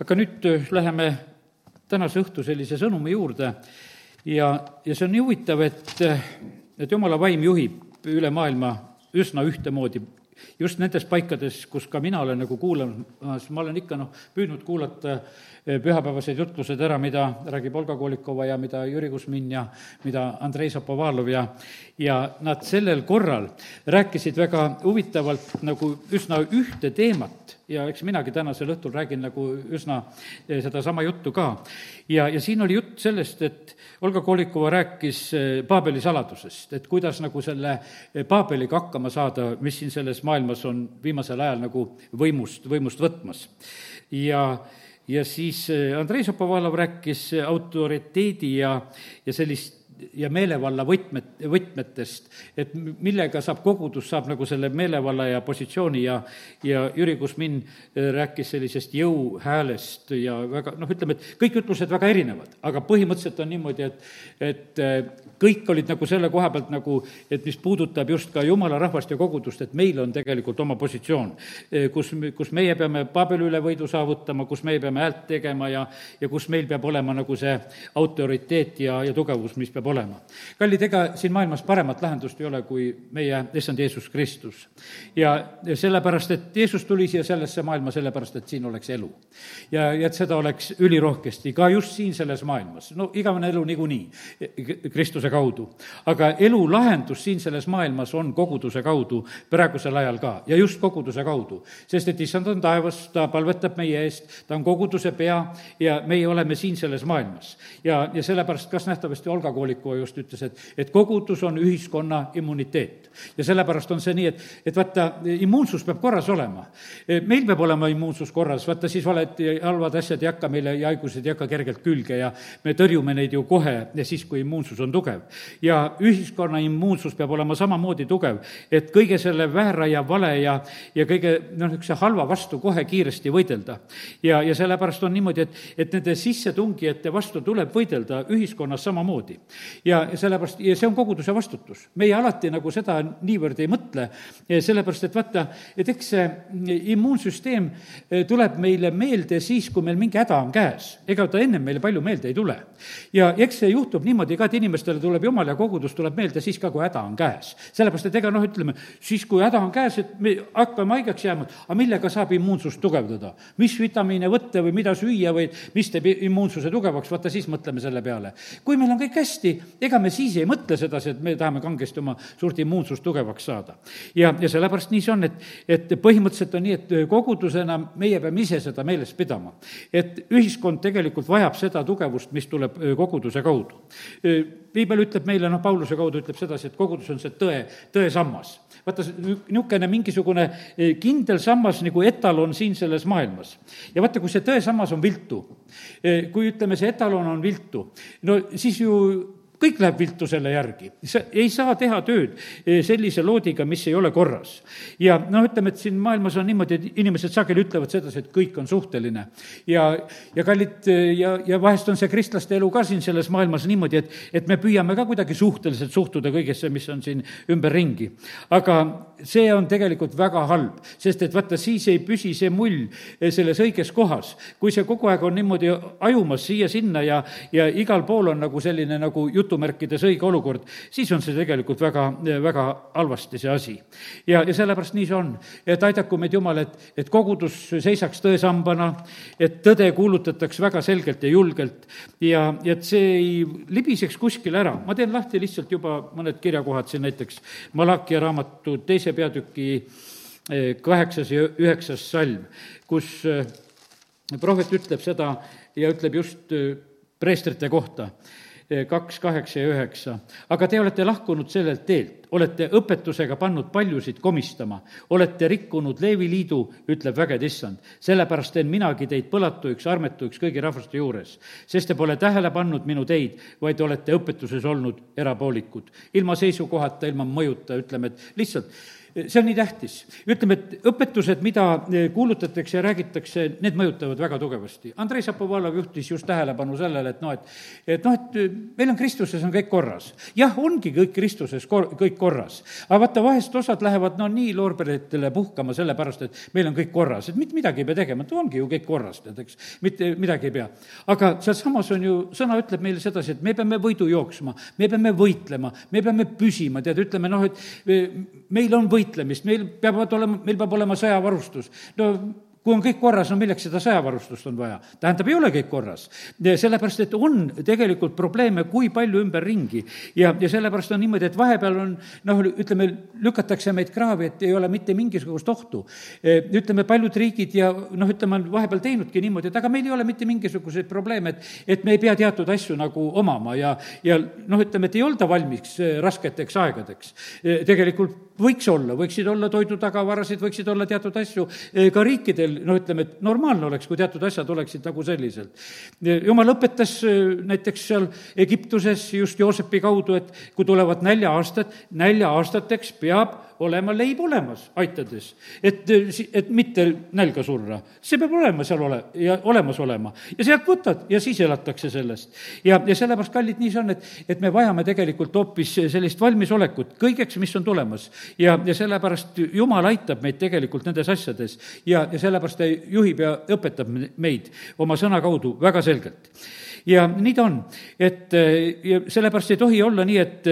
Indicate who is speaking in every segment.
Speaker 1: aga nüüd äh, läheme tänase õhtu sellise sõnumi juurde. Ja, ja see on nii huvitav, et, äh, et jumala vaim juhib üle maailma üsna ühtemoodi. Just nendes paikades, kus ka mina olen nagu kuulamas, ma olen ikka noh, püüdnud kuulata eh, pühapäevased jutlused ära, mida räägib Olga Kolikova ja mida Jüri Kusmin ja mida Andrei Zapovalov ja ja nad sellel korral rääkisid väga huvitavalt nagu üsna ühte teemat ja eks minagi tänasel õhtul räägin nagu üsna eh, sedasama juttu ka. ja, ja siin oli jutt sellest, et Olga Kolikova rääkis eh, Paabeli saladusest, et kuidas nagu selle Paabeliga hakkama saada, mis siin selles maailmas on viimasel ajal nagu võimust, võimust võtmas. ja ja siis eh, Andrei Šapovalov rääkis autoriteedi ja, ja sellist ja meelevalla võtmet, võtmetest, et millega saab kogudus, saab nagu selle meelevalla ja positsiooni ja ja Jüri Kusmin äh, rääkis sellisest jõuhäälest ja väga noh, ütleme, et kõik ütlused väga erinevad, aga põhimõtteliselt on niimoodi, et et äh, kõik olid nagu selle koha pealt nagu, et mis puudutab just ka jumala rahvast ja kogudust, et meil on tegelikult oma positsioon, äh, kus, kus meie peame Paabeli üle võidu saavutama, kus meie peame häält tegema ja ja kus meil peab olema nagu see autoriteet ja, ja tugevus, mis peab olema. Kallid, ega siin maailmas paremat lahendust ei ole kui meie issand Jeesus Kristus. ja, ja sellepärast, et Jeesus tuli siia sellesse maailma sellepärast, et siin oleks elu. ja, ja et seda oleks ülirohkesti, ka just siin selles maailmas, no igavene elu niikuinii Kristuse kaudu. aga elu lahendus siin selles maailmas on koguduse kaudu praegusel ajal ka ja just koguduse kaudu. sest et issand on taevas, ta palvetab meie eest, ta on koguduse pea ja meie oleme siin selles maailmas. ja, ja sellepärast kas nähtavasti Olga Koolik Kiriku just ütles, et, et kogudus on ühiskonna immuniteet. ja sellepärast on see nii, et, et vaata, immuunsus peab korras olema. meil peab olema immuunsus korras, vaata siis valed ja halvad asjad ei hakka meile ja haigused ei hakka kergelt külge ja me tõrjume neid ju kohe ja siis, kui immuunsus on tugev. ja ühiskonna immuunsus peab olema samamoodi tugev, et kõige selle väära ja vale ja, ja kõige noh, niisuguse halva vastu kohe kiiresti võidelda. ja, ja sellepärast on niimoodi, et, et nende sissetungijate vastu tuleb võidelda ühiskonnas samamoodi ja sellepärast, ja see on koguduse vastutus. meie alati nagu seda niivõrd ei mõtle, sellepärast et vaata, et eks see immuunsüsteem eh, tuleb meile meelde siis, kui meil mingi häda on käes. ega ta ennem meile palju meelde ei tule. ja eks see juhtub niimoodi ka, et inimestele tuleb jumal ja kogudus tuleb meelde siis ka, kui häda on käes. sellepärast, et ega noh, ütleme, siis kui häda on käes, et me hakkame haigeks jääma, aga millega saab immuunsust tugevdada? mis vitamiine võtta või mida süüa või mis teeb immuunsuse tugevaks, vaata siis mõtleme selle peale. kui meil on kõik hästi, ega me siis ei mõtle sedasi, et me tahame kangesti oma suurt immuunsust tugevaks saada. ja, ja sellepärast nii see on, et, et põhimõtteliselt on nii, et kogudusena meie peame ise seda meeles pidama. et ühiskond tegelikult vajab seda tugevust, mis tuleb koguduse kaudu. piibel ütleb meile, noh, Pauluse kaudu ütleb sedasi, et kogudus on see tõe, tõesammas. vaata, niisugune mingisugune kindel sammas nagu etalon siin selles maailmas. ja vaata, kui see tõesammas on viltu, kui ütleme, see etalon on viltu, no siis ju kõik läheb viltu selle järgi. sa ei saa teha tööd eh, sellise loodiga, mis ei ole korras. ja noh, ütleme, et siin maailmas on niimoodi, et inimesed sageli ütlevad sedasi, et kõik on suhteline. ja, ja kallid, eh, ja, ja vahest on see kristlaste elu ka siin selles maailmas niimoodi, et, et me püüame ka kuidagi suhteliselt suhtuda kõigesse, mis on siin ümberringi. aga see on tegelikult väga halb, sest et vaata, siis ei püsi see mull eh, selles õiges kohas. kui see kogu aeg on niimoodi ajumas siia-sinna ja, ja igal pool on nagu selline nagu jutt jutumärkides õige olukord, siis on see tegelikult väga, väga halvasti, see asi. ja, ja sellepärast nii see on. et aidaku meid Jumal, et, et kogudus seisaks tõesambana, et tõde kuulutataks väga selgelt ja julgelt ja, ja et see ei libiseks kuskile ära. ma teen lahti lihtsalt juba mõned kirjakohad siin, näiteks Malakia raamatu teise peatüki eh, kaheksas ja üheksas salm, kus eh, prohvet ütleb seda ja ütleb just eh, preestrite kohta kaks, kaheksa ja üheksa. aga te olete lahkunud sellelt teelt, olete õpetusega pannud paljusid komistama, olete rikkunud Leevi liidu, ütleb vägede issand. sellepärast teen minagi teid põlatuiks, armetuiks kõigi rahvaste juures, sest te pole tähele pannud minu teid, vaid olete õpetuses olnud erapoolikud. ilma seisukohata, ilma mõjuta, ütleme, et lihtsalt see on nii tähtis. ütleme, et õpetused, mida kuulutatakse ja räägitakse, need mõjutavad väga tugevasti. Andrei Šapovalov juhtis just tähelepanu sellele, et noh, et, et noh, et meil on Kristuses on kõik korras. jah, ongi kõik Kristuses kor-, kõik korras. aga vaata, vahest osad lähevad no nii loorberitele puhkama sellepärast, et meil on kõik korras, et mitte midagi ei pea tegema, et ongi ju kõik korras, tead, eks. mitte midagi ei pea. aga sealsamas on ju, sõna ütleb meile sedasi, et me peame võidu jooksma, me peame võitlema, me peame püsima, tead, ütleme noh, et meil on võit võitlemist, meil peavad olema, meil peab olema sõjavarustus. no kui on kõik korras, no milleks seda sõjavarustust on vaja? tähendab, ei ole kõik korras. sellepärast, et on tegelikult probleeme kui palju ümberringi ja, ja sellepärast on niimoodi, et vahepeal on noh, ütleme, lükatakse meid kraavi, et ei ole mitte mingisugust ohtu. ütleme, paljud riigid ja noh, ütleme, on vahepeal teinudki niimoodi, et aga meil ei ole mitte mingisuguseid probleeme, et, et me ei pea teatud asju nagu omama ja, ja noh, ütleme, et ei olda valmis rasketeks aegadeks. tegelikult võiks olla, võiksid olla toidutagavarasid, võiksid olla teatud asju ka riikidel, no ütleme, et normaalne oleks, kui teatud asjad oleksid nagu selliselt. jumal õpetas näiteks seal Egiptuses just Joosepi kaudu, et kui tulevad nälja-aastad, nälja-aastateks peab olema leib olemas, aitades. et, et mitte nälga surra. see peab olema seal ole- ja olemas olema. ja sealt võtad ja siis elatakse sellest. ja, ja sellepärast, kallid, nii see on, et, et me vajame tegelikult hoopis sellist valmisolekut kõigeks, mis on tulemas. ja, ja sellepärast Jumal aitab meid tegelikult nendes asjades ja, ja sellepärast ta juhib ja õpetab meid oma sõna kaudu väga selgelt ja nii ta on, et ja sellepärast ei tohi olla nii, et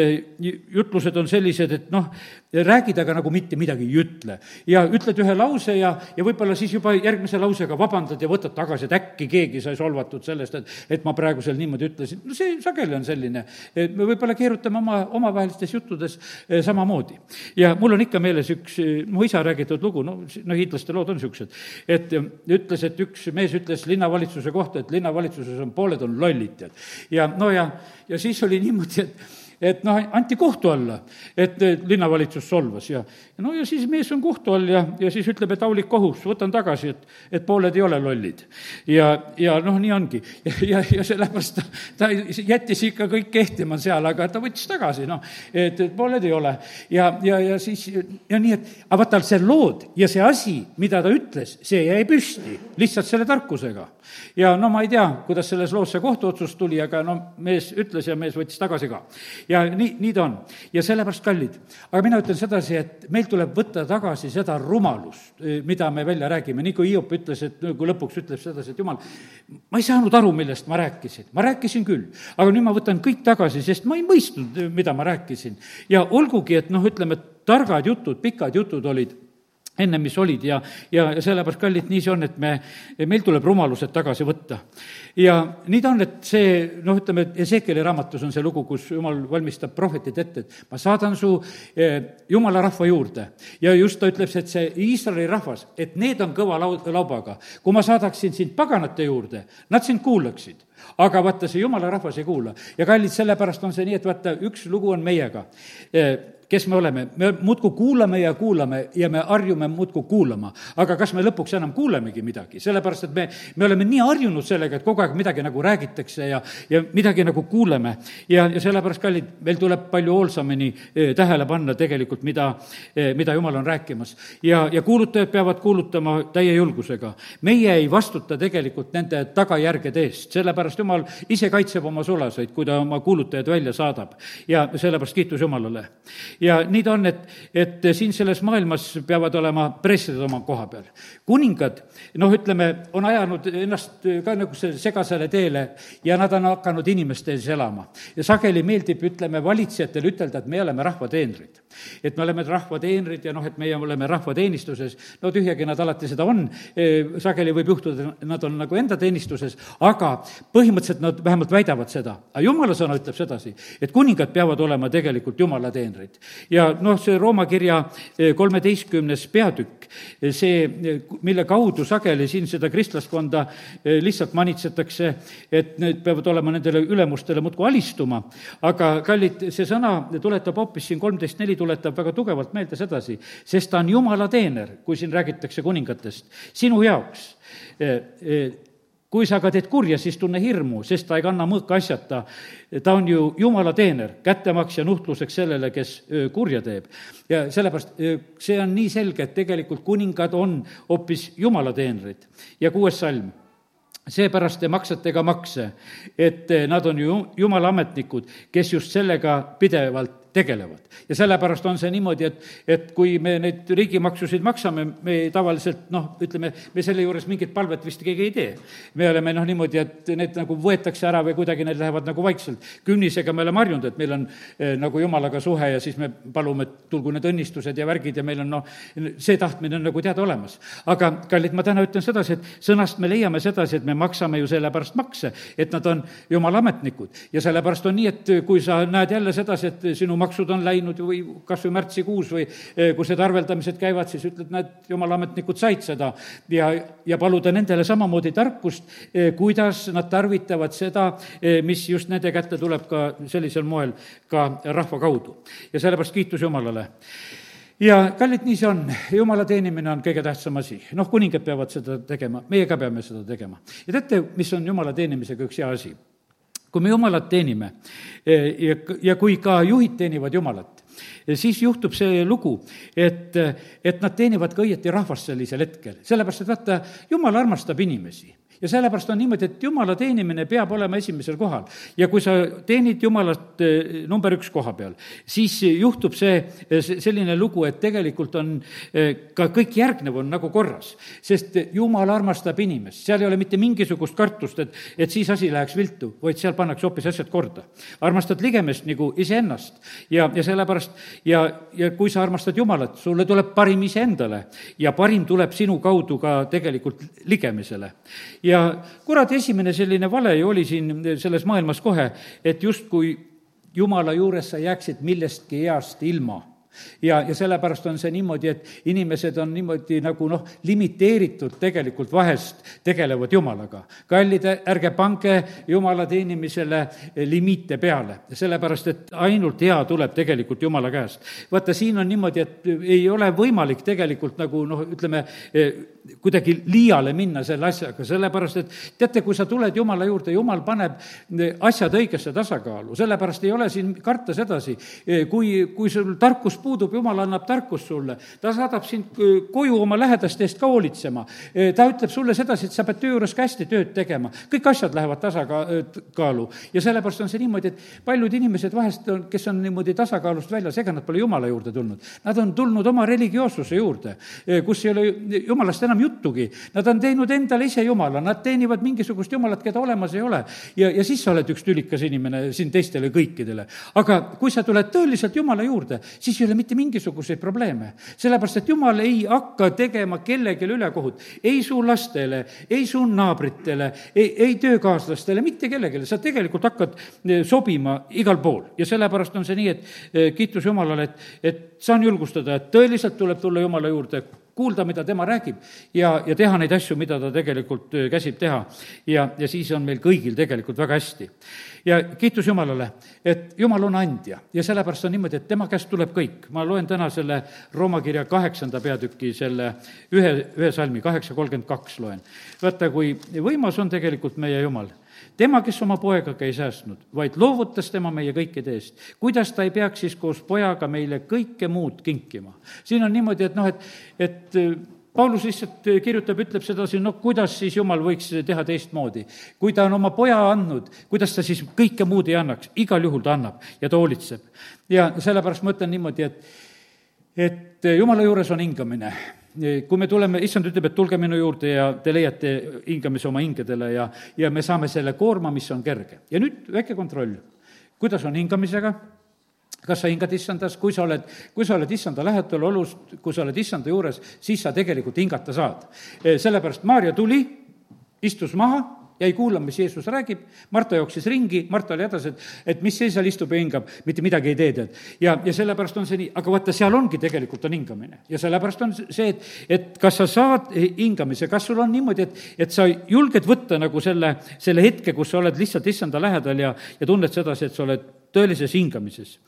Speaker 1: jutlused on sellised, et noh, räägid, aga nagu mitte midagi ei ütle. ja ütled ühe lause ja, ja võib-olla siis juba järgmise lausega vabandad ja võtad tagasi, et äkki keegi sai solvatud sellest, et, et ma praegu seal niimoodi ütlesin. no see sageli on selline, et me võib-olla keerutame oma, omavahelistes juttudes eh, samamoodi. ja mul on ikka meeles üks mu isa räägitud lugu, no, no hiidlaste lood on niisugused, et ütles, et üks mees ütles linnavalitsuse kohta, et linnavalitsuses on, pooled on lollid, tead. ja no ja, ja siis oli niimoodi, et et noh, anti kohtu alla, et linnavalitsus solvas ja, no ja siis mees on kohtu all ja, ja siis ütleb, et aulik kohus, võtan tagasi, et, et pooled ei ole lollid. ja, ja noh, nii ongi. ja, ja, ja sellepärast ta, ta jättis ikka kõik kehtima seal, aga ta võttis tagasi, noh, et, et pooled ei ole. ja, ja, ja siis, ja nii, et aga vaata, see lood ja see asi, mida ta ütles, see jäi püsti lihtsalt selle tarkusega. ja no ma ei tea, kuidas selles loos see kohtuotsus tuli, aga no mees ütles ja mees võttis tagasi ka ja nii, nii ta on. ja sellepärast kallid. aga mina ütlen sedasi, et meil tuleb võtta tagasi seda rumalust, eh, mida me välja räägime, nii kui Hiop ütles, et kui lõpuks ütleb sedasi, et jumal, ma ei saanud aru, millest ma rääkisin, ma rääkisin küll, aga nüüd ma võtan kõik tagasi, sest ma ei mõistnud, mida ma rääkisin. ja olgugi, et noh, ütleme, targad jutud, pikad jutud olid enne, mis olid ja, ja, ja sellepärast, kallid, nii see on, et me, meil tuleb rumalused tagasi võtta. ja nii ta on, et see, noh, ütleme, et Ezekieli raamatus on see lugu, kus jumal valmistab prohvetid ette, et ma saadan su eh, jumala rahva juurde. ja just ta ütleb, et see Iisraeli rahvas, et need on kõva lau-, laubaga. kui ma saadaksin sind paganate juurde, nad sind kuulaksid aga vaata, see jumala rahvas ei kuula. ja kallid, sellepärast on see nii, et vaata, üks lugu on meiega eh, kes me oleme, me muudkui kuulame ja kuulame ja me harjume muudkui kuulama. aga kas me lõpuks enam kuulemegi midagi, sellepärast et me, me oleme nii harjunud sellega, et kogu aeg midagi nagu räägitakse ja, ja midagi nagu kuuleme. ja, ja sellepärast, kallid, meil tuleb palju hoolsamini eh, tähele panna tegelikult, mida eh,, mida jumal on rääkimas. ja, ja kuulutajad peavad kuulutama täie julgusega. meie ei vastuta tegelikult nende tagajärgede eest, sellepärast jumal ise kaitseb oma sulaseid, kui ta oma kuulutajad välja saadab. ja sellepärast kiitus Jumalale ja nii ta on, et, et siin selles maailmas peavad olema preestrid oma koha peal. kuningad, noh, ütleme, on ajanud ennast ka nagu segasele teele ja nad on hakanud inimeste ees elama. ja sageli meeldib, ütleme, valitsejatele ütelda, et me oleme rahva teenrid. Et me oleme rahva teenrid ja noh, et meie oleme rahva teenistuses, no tühjagi nad alati seda on, e, sageli võib juhtuda, nad on nagu enda teenistuses, aga põhimõtteliselt nad vähemalt väidavad seda. aga jumala sõna ütleb sedasi, et kuningad peavad olema tegelikult jumala teenrid. Ja noh, see Rooma kirja eh, kolmeteistkümnes peatükk, eh, see, mille kaudu sageli siin seda kristlaskonda lihtsalt manitsetakse, et need peavad olema nendele ülemustele muudkui alistuma, aga kallid, see sõna tuletab hoopis siin kolmteist neli tuletab väga tugevalt meelde sedasi, sest ta on jumala teener, kui siin räägitakse kuningatest, sinu jaoks kui sa aga teed kurja, siis tunne hirmu, sest ta ei kanna mõõka asjata. ta on ju jumala teener, kättemaks ja nuhtluseks sellele, kes kurja teeb. ja sellepärast see on nii selge, et tegelikult kuningad on hoopis jumala teenrid. ja kuues salm seepärast te maksate ka makse, et nad on ju jumala ametnikud, kes just sellega pidevalt tegelevad. ja sellepärast on see niimoodi, et, et kui me neid riigimaksusid maksame, me tavaliselt noh, ütleme, me selle juures mingit palvet vist keegi ei tee. me oleme noh, niimoodi, et need nagu võetakse ära või kuidagi need lähevad nagu vaikselt. künnisega me oleme harjunud, et meil on eh, nagu jumalaga suhe ja siis me palume, et tulgu need õnnistused ja värgid ja meil on noh, see tahtmine on nagu teada olemas. aga kallid, ma täna ütlen sedasi, et sõnast me leiame sedasi, et me maksame ju sellepärast makse, et nad on jumala ametnikud. ja sellepärast on nii, et kui sa näed jälle sedasi, et sinu maksud on läinud või kas või märtsikuus või eh, kui need arveldamised käivad, siis ütled, näed, jumala ametnikud said seda ja, ja paluda nendele samamoodi tarkust, eh, kuidas nad tarvitavad seda, eh, mis just nende kätte tuleb ka sellisel moel ka rahva kaudu. ja sellepärast kiitus Jumalale ja kallid, nii see on, jumala teenimine on kõige tähtsam asi. noh, kuningad peavad seda tegema, meie ka peame seda tegema. ja teate, mis on jumala teenimisega üks hea asi? Kui me Jumalat teenime eh, ja, ja kui ka juhid teenivad Jumalat, eh, siis juhtub see lugu, et, et nad teenivad ka õieti rahvast sellisel hetkel. sellepärast, et vaata, Jumal armastab inimesi ja sellepärast on niimoodi, et jumala teenimine peab olema esimesel kohal. ja kui sa teenid jumalat eh, number üks koha peal, siis juhtub see, selline lugu, et tegelikult on ka kõik järgnev on nagu korras. sest jumal armastab inimest, seal ei ole mitte mingisugust kartust, et, et siis asi läheks viltu, vaid seal pannakse hoopis asjad korda. armastad ligemest nagu iseennast ja, ja sellepärast ja, ja kui sa armastad Jumalat, sulle tuleb parim iseendale ja parim tuleb sinu kaudu ka tegelikult ligemisele. ja kuradi esimene selline vale ju oli siin selles maailmas kohe, et justkui Jumala juures sa jääksid millestki heast ilma ja, ja sellepärast on see niimoodi, et inimesed on niimoodi nagu noh, limiteeritud tegelikult vahest tegelevad Jumalaga. kallid, ärge pange Jumala teenimisele limiite peale, sellepärast et ainult hea tuleb tegelikult Jumala käest. vaata, siin on niimoodi, et ei ole võimalik tegelikult nagu noh, ütleme, kuidagi liiale minna selle asjaga, sellepärast et teate, kui sa tuled Jumala juurde, Jumal paneb asjad õigesse tasakaalu, sellepärast ei ole siin karta sedasi, kui, kui sul tarkus puudub, Jumal annab tarkust sulle, ta saadab sind koju oma lähedaste eest ka hoolitsema, ta ütleb sulle sedasi, et sa pead töö juures ka hästi tööd tegema, kõik asjad lähevad tasakaalu ja sellepärast on see niimoodi, et paljud inimesed vahest, kes on niimoodi tasakaalust väljas, ega nad pole Jumala juurde tulnud. Nad on tulnud oma religioossuse juurde, kus ei ole Jumalast enam juttugi. Nad on teinud endale ise jumala, nad teenivad mingisugust jumalat, keda olemas ei ole. ja, ja siis sa oled üks tülikas inimene siin teistele kõikidele. aga kui sa tuled tõeliselt jumala juurde, siis ei ole mitte mingisuguseid probleeme. sellepärast, et jumal ei hakka tegema kellelegi ülekohut, ei su lastele, ei su naabritele, ei, ei töökaaslastele, mitte kellelegi, sa tegelikult hakkad eh, sobima igal pool. Ja sellepärast on see nii, et eh, kiitus Jumalale, et, et saan julgustada, et tõeliselt tuleb tulla Jumala juurde kuulda, mida tema räägib ja, ja teha neid asju, mida ta tegelikult käsib teha. ja, ja siis on meil kõigil tegelikult väga hästi. ja kiitus Jumalale, et Jumal on andja ja sellepärast on niimoodi, et tema käest tuleb kõik. ma loen täna selle Rooma kirja kaheksanda peatüki selle ühe, ühe salmi, kaheksa kolmkümmend kaks loen. vaata, kui võimas on tegelikult meie Jumal tema, kes oma poegaga ei säästnud, vaid loovutas tema meie kõikide eest, kuidas ta ei peaks siis koos pojaga meile kõike muud kinkima? siin on niimoodi, et noh, et, et äh, Paulus lihtsalt kirjutab, ütleb sedasi, no kuidas siis jumal võiks teha teistmoodi. kui ta on oma poja andnud, kuidas ta siis kõike muud ei annaks, igal juhul ta annab ja ta hoolitseb. ja sellepärast ma ütlen niimoodi, et, et jumala juures on hingamine kui me tuleme, issand ütleb, et tulge minu juurde ja te leiate hingamise oma hingedele ja, ja me saame selle koorma, mis on kerge. ja nüüd väike kontroll, kuidas on hingamisega, kas sa hingad issandas, kui sa oled, kui sa oled issanda lähedal olus, kui sa oled issanda juures, siis sa tegelikult hingata saad. sellepärast Maarja tuli, istus maha jäi kuulama, mis Jeesus räägib, Marta jooksis ringi, Marta oli hädas, et, et mis see seal istub ja hingab, mitte midagi ei tee, tead. ja, ja sellepärast on see nii, aga vaata, seal ongi tegelikult on hingamine. ja sellepärast on see, et, et kas sa saad hingamise, kas sul on niimoodi, et, et sa julged võtta nagu selle, selle hetke, kus sa oled lihtsalt issanda lähedal ja, ja tunned sedasi, et sa oled tõelises hingamises.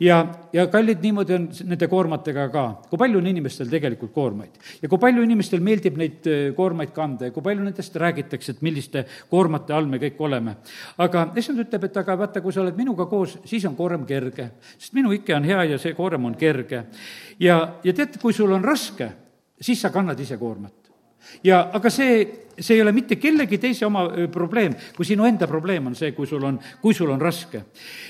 Speaker 1: ja, ja kallid, niimoodi on nende koormatega ka, kui palju on inimestel tegelikult koormaid ja kui palju inimestel meeldib neid äh, koormaid kanda ja kui palju nendest räägitakse, et milliste koormate all me kõik oleme. aga issand ütleb, et aga vaata, kui sa oled minuga koos, siis on koorem kerge, sest minu ike on hea ja see koorem on kerge. ja, ja tead, kui sul on raske, siis sa kannad ise koormat ja aga see, see ei ole mitte kellegi teise oma probleem, kui sinu enda probleem on see, kui sul on, kui sul on raske.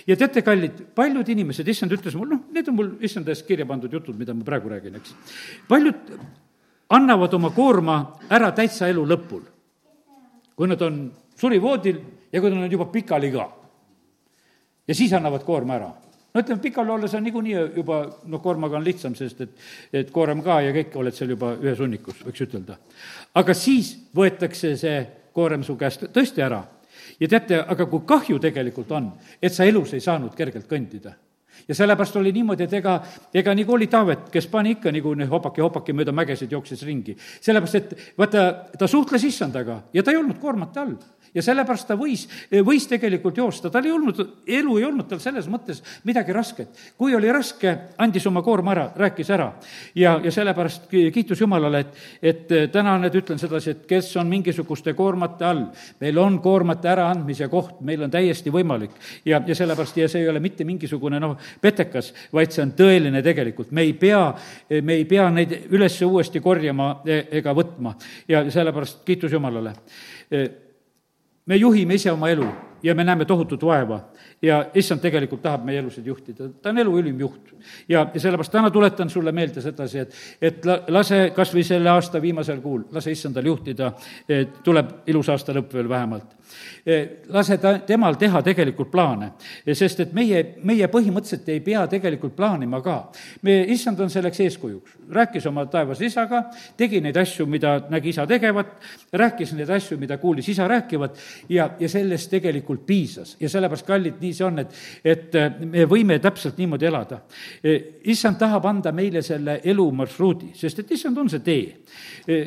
Speaker 1: ja teate, kallid, paljud inimesed, issand ütles mul, noh, need on mul issand eest kirja pandud jutud, mida ma praegu räägin, eks. paljud annavad oma koorma ära täitsa elu lõpul. kui nad on surivoodil ja kui nad on juba pikali ka. ja siis annavad koorma ära no ütleme, pikal olles on niikuinii juba noh, koormaga on lihtsam, sest et, et koorem ka ja kõik oled seal juba ühes hunnikus, võiks ütelda. aga siis võetakse see koorem su käest tõesti ära. ja teate, aga kui kahju tegelikult on, et sa elus ei saanud kergelt kõndida ja sellepärast oli niimoodi, et ega, ega nagu oli Taavet, kes pani ikka nagu hopaki-hopaki mööda mägesid, jooksis ringi. sellepärast, et vaata, ta suhtles issandaga ja ta ei olnud koormate all ja sellepärast ta võis, võis tegelikult joosta, tal ei olnud, elu ei olnud tal selles mõttes midagi rasket. kui oli raske, andis oma koorma ära, rääkis ära. ja, ja sellepärast kiitus Jumalale, et, et täna nüüd ütlen sedasi, et kes on mingisuguste koormate all, meil on koormate äraandmise koht, meil on täiesti võimalik. ja, ja sellepärast, ja see ei ole mitte mingisugune noh, petekas, vaid see on tõeline tegelikult, me ei pea, me ei pea neid üles uuesti korjama e, ega võtma ja sellepärast kiitus Jumalale me juhime ise oma elu ja me näeme tohutut vaeva. Ja issand tegelikult tahab meie elusid juhtida, ta on elu ülim juht. ja, ja sellepärast täna tuletan sulle meelde sedasi, et, et la, lase kas või selle aasta viimasel kuul, lase issandal juhtida, tuleb ilus aasta lõpp veel vähemalt lase ta, temal teha tegelikult plaane, sest et meie, meie põhimõtteliselt ei pea tegelikult plaanima ka. me, issand on selleks eeskujuks, rääkis oma taevas isaga, tegi neid asju, mida nägi isa tegevat, rääkis neid asju, mida kuulis isa rääkivat ja, ja sellest tegelikult piisas. ja sellepärast, kallid, nii see on, et, et eh, me võime täpselt niimoodi elada. Eh, issand tahab anda meile selle elumarsruudi, sest et issand on see tee.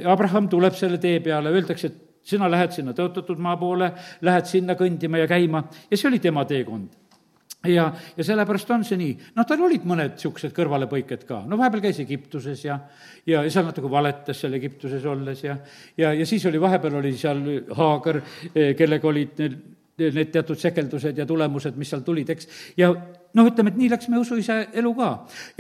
Speaker 1: Abraham tuleb selle tee peale, öeldakse, et sina lähed sinna tõotatud maa poole, lähed sinna kõndima ja käima. Ja see oli tema teekond. Ja, ja sellepärast on see nii. noh, tal olid mõned niisugused kõrvalepõiked ka, no vahepeal käis Egiptuses ja, ja, ja seal natuke valetas seal Egiptuses olles ja, ja, ja siis oli, vahepeal oli seal Haager, eh, kellega olid need, need teatud sekeldused ja tulemused, mis seal tulid, eks, ja noh, ütleme, et nii läks meie usuisa elu ka.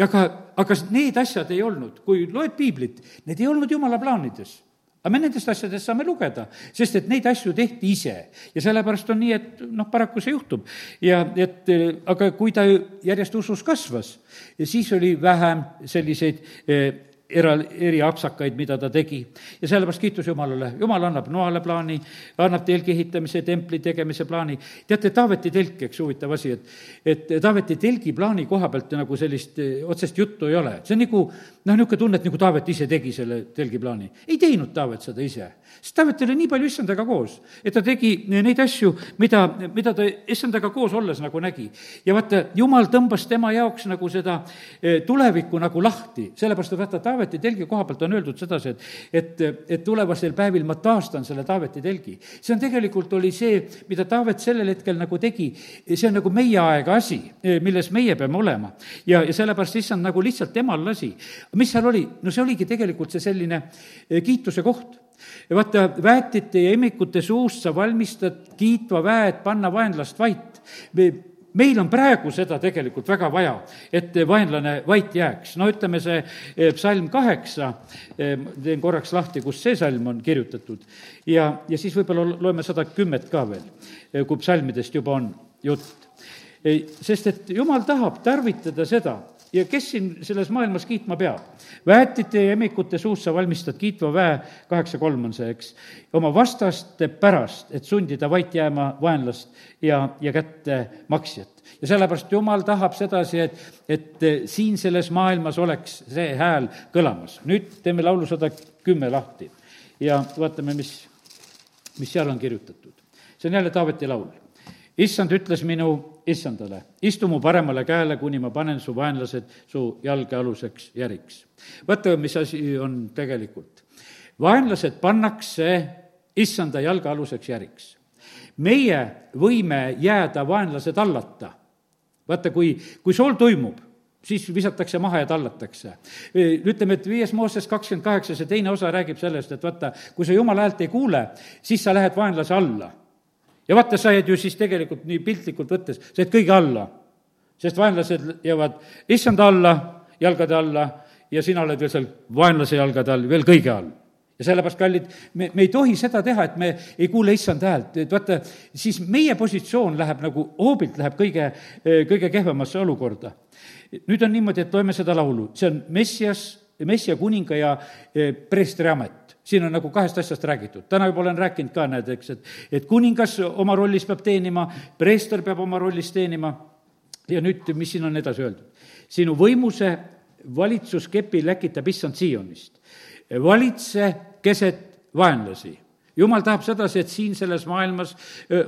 Speaker 1: aga, aga need asjad ei olnud, kui loed piiblit, need ei olnud jumala plaanides aga me nendest asjadest saame lugeda, sest et neid asju tehti ise ja sellepärast on nii, et noh, paraku see juhtub. ja et aga kui ta järjest usus kasvas, siis oli vähem selliseid eh, era, eriapsakaid, mida ta tegi. ja sellepärast kiitus Jumalale, Jumal annab noale plaani, annab telgi ehitamise, templi tegemise plaani. teate, Taaveti telk, eks huvitav asi, et, et Taaveti telgi plaani koha pealt nagu sellist eh, otsest juttu ei ole. see on nagu noh, niisugune tunne, et nagu Taavet ise tegi selle telgi plaani. ei teinud Taavet seda ise, sest Taavet oli nii palju issandaga koos, et ta tegi neid asju, mida, mida ta issandaga koos olles nagu nägi. ja vaata, Jumal tõmbas tema jaoks nagu seda eh, tulevikku nagu lahti, sellepärast et vaata, Taaveti telgi koha pealt on öeldud sedasi, et et, et tulevasel päevil ma taastan selle Taaveti telgi. see on tegelikult, oli see, mida Taavet sellel hetkel nagu tegi, see on nagu meie aega asi, milles meie peame olema. ja, ja sellepärast issand nagu lihtsalt temal lasi. mis seal oli? no see oligi tegelikult see selline eh, kiituse koht ja vaata, väetite ja imikute suust sa valmistad kiitva väe, et panna vaenlast vait meil on praegu seda tegelikult väga vaja, et vaenlane vait jääks. no ütleme, see eh, psalm kaheksa, eh, teen korraks lahti, kus see salm on kirjutatud, ja, ja siis võib-olla loeme sada kümmet ka veel, eh, kui psalmidest juba on jutt. sest et jumal tahab tarvitada seda, ja kes siin selles maailmas kiitma peab? väetite ja emikute suust sa valmistad kiitva väe, kaheksa kolm on see, eks, oma vastaste pärast, et sundida vait jääma vaenlast ja, ja kätte maksjat. ja sellepärast Jumal tahab sedasi, et, et siin selles maailmas oleks see hääl kõlamas. nüüd teeme laulu sada kümme lahti ja vaatame, mis, mis seal on kirjutatud. see on jälle Taaveti laul issand ütles minu issandale, istu mu paremale käele, kuni ma panen su vaenlased su jalgealuseks järiks. vaata, mis asi on tegelikult. vaenlased pannakse issanda jalgealuseks järiks. meie võime jääda vaenlase tallata vaata, kui, kui sool toimub, siis visatakse maha ja tallatakse. ütleme, et viies Mooses kakskümmend kaheksa, see teine osa räägib sellest, et vaata, kui sa jumala häält ei kuule, siis sa lähed vaenlase alla. Ja vaata, sa jääd ju siis tegelikult nii piltlikult võttes, sa jääd kõige alla. sest vaenlased jäävad issanda alla, jalgade alla ja sina oled veel seal vaenlase jalgade all, veel kõige all ja sellepärast, kallid, me, me ei tohi seda teha, et me ei kuule issand häält, et vaata, siis meie positsioon läheb nagu, hoobilt läheb kõige, kõige kehvemasse olukorda. nüüd on niimoodi, et loeme seda laulu, see on Messias, Messia kuninga ja e, preestri amet siin on nagu kahest asjast räägitud, täna juba olen rääkinud ka, näed, eks, et, et kuningas oma rollis peab teenima, preester peab oma rollis teenima. Ja nüüd, mis siin on edasi öeldud? sinu võimuse valitsuskepi läkitab issand Siionist valitse keset vaenlasi jumal tahab sedasi, et siin selles maailmas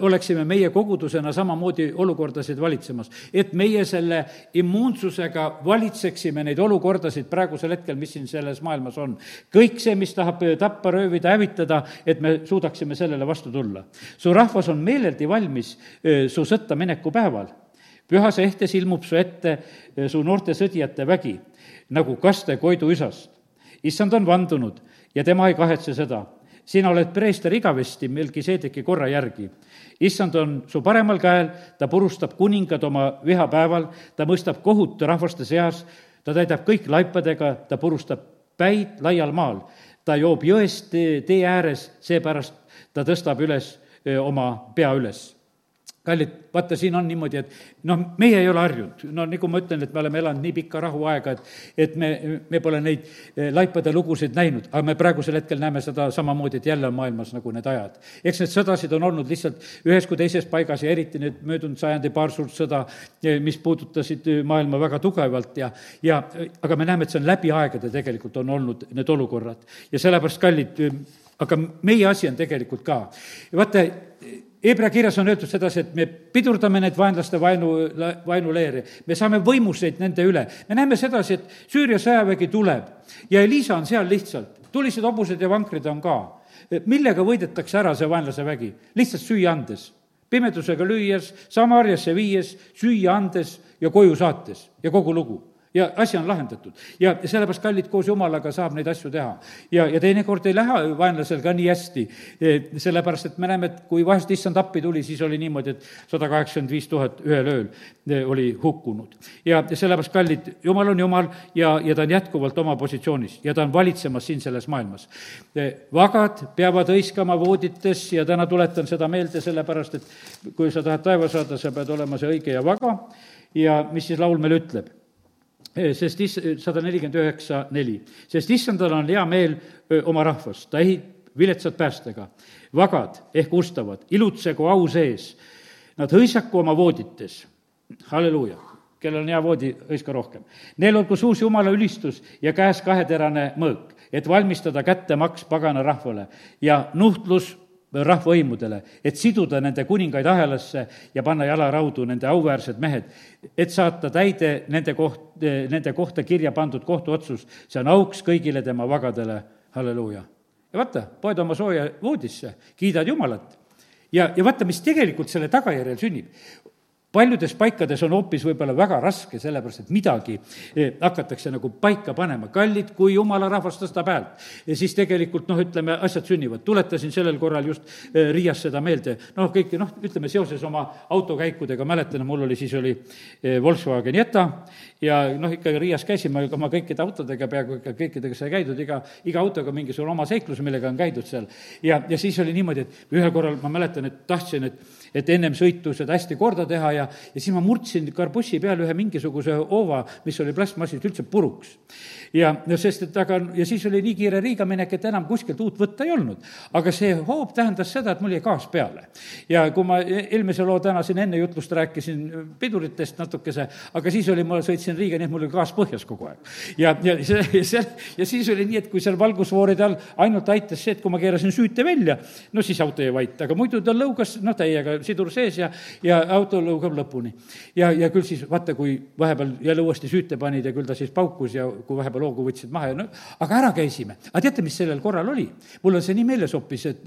Speaker 1: oleksime meie kogudusena samamoodi olukordasid valitsemas. et meie selle immuunsusega valitseksime neid olukordasid praegusel hetkel, mis siin selles maailmas on. kõik see, mis tahab tappa, röövida, hävitada, et me suudaksime sellele vastu tulla. su rahvas on meeleldi valmis su sõtta mineku päeval. pühas ehtes ilmub su ette su noorte sõdijate vägi, nagu kaste Koidu isast issand on vandunud ja tema ei kahetse seda. Sina oled preester igavesti Melkiseedeki korra järgi. issand on su paremal käel, ta purustab kuningad oma vihapäeval, ta mõistab kohut rahvaste seas, ta täidab kõik laipadega, ta purustab päid laial maal. ta joob jõest tee ääres, seepärast ta tõstab üles oma pea üles kallid, vaata, siin on niimoodi, et noh, meie ei ole harjunud, no nagu ma ütlen, et me oleme elanud nii pikka rahuaega, et et me, me pole neid eh, laipade lugusid näinud, aga me praegusel hetkel näeme seda samamoodi, et jälle on maailmas nagu need ajad. eks need sõdasid on olnud lihtsalt ühes kui teises paigas ja eriti nüüd möödunud sajandi paar suurt sõda, eh, mis puudutasid eh, maailma väga tugevalt ja, ja aga me näeme, et see on läbi aegade tegelikult on olnud need olukorrad. ja sellepärast, kallid, aga meie asi on tegelikult ka. vaata, Hebra kirjas on öeldud sedasi, et me pidurdame neid vaenlaste vaenu, vaenuleeri, me saame võimuseid nende üle. me näeme sedasi, et Süüria sõjavägi tuleb ja Elisa on seal lihtsalt, tulised hobused ja vankrid on ka. millega võidetakse ära see vaenlase vägi? lihtsalt süüa andes, pimedusega lüües, Samariasse viies, süüa andes ja koju saates ja kogu lugu ja asi on lahendatud. ja sellepärast, kallid, koos Jumalaga saab neid asju teha. ja, ja teinekord ei lähe vaenlasel ka nii hästi, sellepärast et me näeme, et kui vahest issand appi tuli, siis oli niimoodi, et sada kaheksakümmend viis tuhat ühel ööl e, oli hukkunud. ja sellepärast, kallid, Jumal on Jumal ja, ja ta on jätkuvalt oma positsioonis ja ta on valitsemas siin selles maailmas. E, vagad peavad hõiskama voodites ja täna tuletan seda meelde, sellepärast et kui sa tahad taeva saada, sa pead olema see õige ja vaga ja mis siis laul meil ütleb sest is-, sada nelikümmend üheksa, neli. sest issandal on hea meel oma rahvast, ta ehib viletsad päästega. vagad ehk ustavad, ilutsegu au sees, nad hõisaku oma voodites, halleluuja kellel on hea voodi, hõiska rohkem. Neil olgu suus Jumala ülistus ja käes kaheterane mõõk, et valmistada kättemaks pagana rahvale ja nuhtlus rahvavõimudele, et siduda nende kuningaid ahelasse ja panna jalaraudu nende auväärsed mehed, et saata täide nende koht, nende kohta kirja pandud kohtuotsus, see on auks kõigile tema vagadele, halleluuja. ja vaata, poed oma sooja voodisse, kiidad Jumalat. Ja, ja vaata, mis tegelikult selle tagajärjel sünnib paljudes paikades on hoopis võib-olla väga raske, sellepärast et midagi eh, hakatakse nagu paika panema. kallid, kui jumala rahvas tõstab häält, siis tegelikult noh, ütleme, asjad sünnivad. tuletasin sellel korral just eh, Riias seda meelde, noh, kõik noh, ütleme seoses oma autokäikudega, mäletan, mul oli, siis oli eh, Volkswagen Jetta ja noh, ikka Riias käisime oma kõikide autodega, peaaegu ikka kõikidega sai käidud, iga, iga autoga mingisugune oma seiklus, millega on käidud seal. ja, ja siis oli niimoodi, et ühel korral ma mäletan, et tahtsin, et et ennem sõitu seda hästi korda teha ja, ja siis ma murdsin karbussi peal ühe mingisuguse hoova, mis oli plastmassist üldse puruks. ja no sest, et aga, ja siis oli nii kiire Riiga minek, et enam kuskilt uut võtta ei olnud. aga see hoob tähendas seda, et mul jäi gaas peale. ja kui ma e-, eelmise loo täna siin enne jutlust rääkisin piduritest natukese, aga siis oli, ma sõitsin Riiga, nii et mul oli gaas põhjas kogu aeg. ja, ja see, ja see, ja siis oli nii, et kui seal valgusfooride all ainult aitas see, et kui ma keerasin süüte välja, no siis auto jäi vait, aga muidu ta lõugas, noh, täiega sidur sees ja, ja auto lõugab lõpuni. ja, ja küll siis vaata, kui vahepeal jälle uuesti süüte panid ja küll ta siis paukus ja kui vahepeal hoogu võtsid maha ja no aga ära käisime. aga teate, mis sellel korral oli? mul on see nii meeles hoopis, et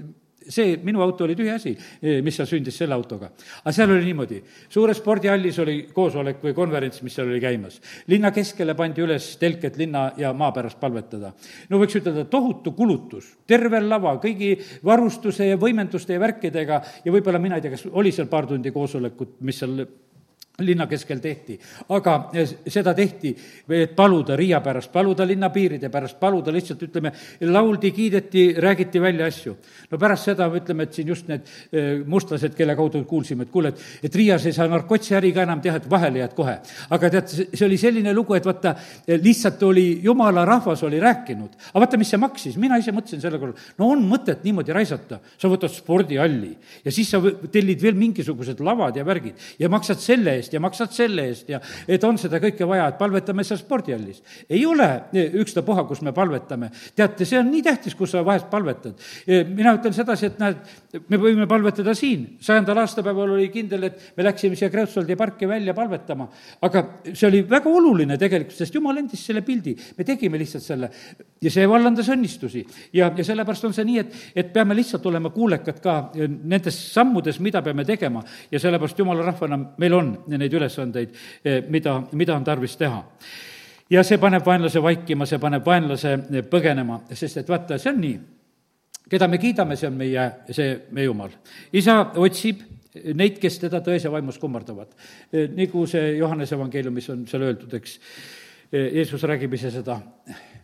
Speaker 1: see minu auto oli tühi asi, mis seal sündis selle autoga. aga seal oli niimoodi, suures spordihallis oli koosolek või konverents, mis seal oli käimas. linna keskele pandi üles telk, et linna ja maa pärast palvetada. no võiks ütelda, tohutu kulutus, terve lava, kõigi varustuse ja võimenduste ja värkidega ja võib-olla mina ei tea, kas oli seal paar tundi koosolekut, mis seal linna keskel tehti. aga seda tehti, et paluda Riia pärast, paluda linnapiiride pärast, paluda lihtsalt, ütleme, lauldi, kiideti, räägiti välja asju. no pärast seda ütleme, et siin just need eh, mustlased, kelle kaudu kuulsime, et kuule, et, et Riias ei saa narkotsi äri ka enam teha, et vahele jääd kohe. aga tead, see oli selline lugu, et vaata, lihtsalt oli, jumala rahvas oli rääkinud. aga vaata, mis see maksis, mina ise mõtlesin selle korral, no on mõtet niimoodi raisata, sa võtad spordihalli ja siis sa tellid veel mingisugused lavad ja värgid ja maksad selle eest, eest ja maksad selle eest ja et on seda kõike vaja, et palvetame seal spordihallis. ei ole ükstapuha, kus me palvetame. teate, see on nii tähtis, kus sa vahest palvetad. mina ütlen sedasi, et näed, me võime palvetada siin, sajandal aastapäeval oli kindel, et me läksime siia Kreutzwaldi parki välja palvetama, aga see oli väga oluline tegelikult, sest jumal andis selle pildi, me tegime lihtsalt selle ja see vallandas õnnistusi. ja, ja sellepärast on see nii, et, et peame lihtsalt olema kuulekad ka nendes sammudes, mida peame tegema ja sellepärast jumala rahvana meil on neid ülesandeid, eh, mida, mida on tarvis teha ja see paneb vaenlase vaikima, see paneb vaenlase eh, põgenema, sest et vaata, see on nii, keda me kiidame, see on meie, see meie Jumal. isa otsib neid, kes teda tões ja vaimus kummardavad. Eh, nagu see Johannese evangeeliumis on seal öeldud, eks, Jeesus räägib ise seda,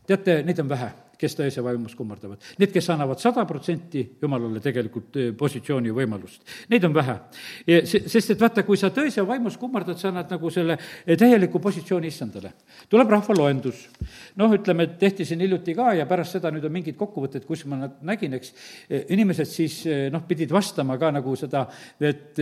Speaker 1: teate, neid on vähe kes ta ööse vaimus kummardavad. Need, kes annavad sada protsenti Jumalale tegelikult positsiooni võimalust, neid on vähe. sest et vaata, kui sa tões ja vaimus kummardad, sa annad nagu selle täieliku positsiooni issandale. tuleb rahvaloendus. noh, ütleme, et tehti siin hiljuti ka ja pärast seda nüüd on mingid kokkuvõtted, kus ma nägin, eks, inimesed siis noh, pidid vastama ka nagu seda, et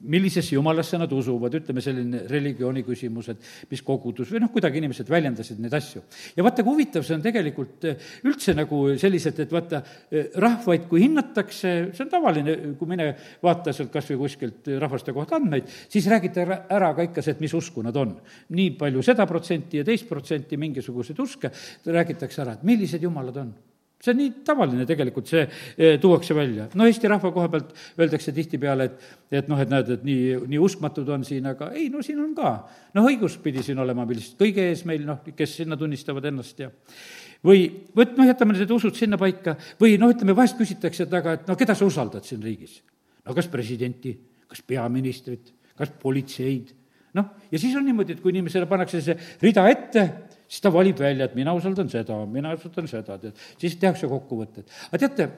Speaker 1: millisesse jumalasse nad usuvad, ütleme selline religiooni küsimus, et mis kogudus või noh, kuidagi inimesed väljendasid neid asju. ja vaata, kui huvitav see on tegelikult eh, üldse nagu selliselt, et vaata, eh, rahvaid kui hinnatakse, see on tavaline, kui mine vaata sealt kas või kuskilt rahvaste kohta andmeid, siis räägite ära, ära ka ikka see, et mis usku nad on. nii palju seda protsenti ja teist protsenti mingisuguseid uske, räägitakse ära, et millised jumalad on see on nii tavaline tegelikult, see e, tuuakse välja. no Eesti rahva koha pealt öeldakse tihtipeale, et, et noh, et näed, et nii, nii uskmatud on siin, aga ei, no siin on ka. noh, õigus pidi siin olema millest kõige ees meil, noh, kes sinna tunnistavad ennast ja või vot noh, jätame need usud sinna paika või noh, ütleme, vahest küsitakse, et aga, et no keda sa usaldad siin riigis? no kas presidenti, kas peaministrit, kas politseid? noh, ja siis on niimoodi, et kui inimesele pannakse see rida ette, siis ta valib välja, et mina usaldan seda, mina usaldan seda, tead, siis tehakse kokkuvõtted. aga teate,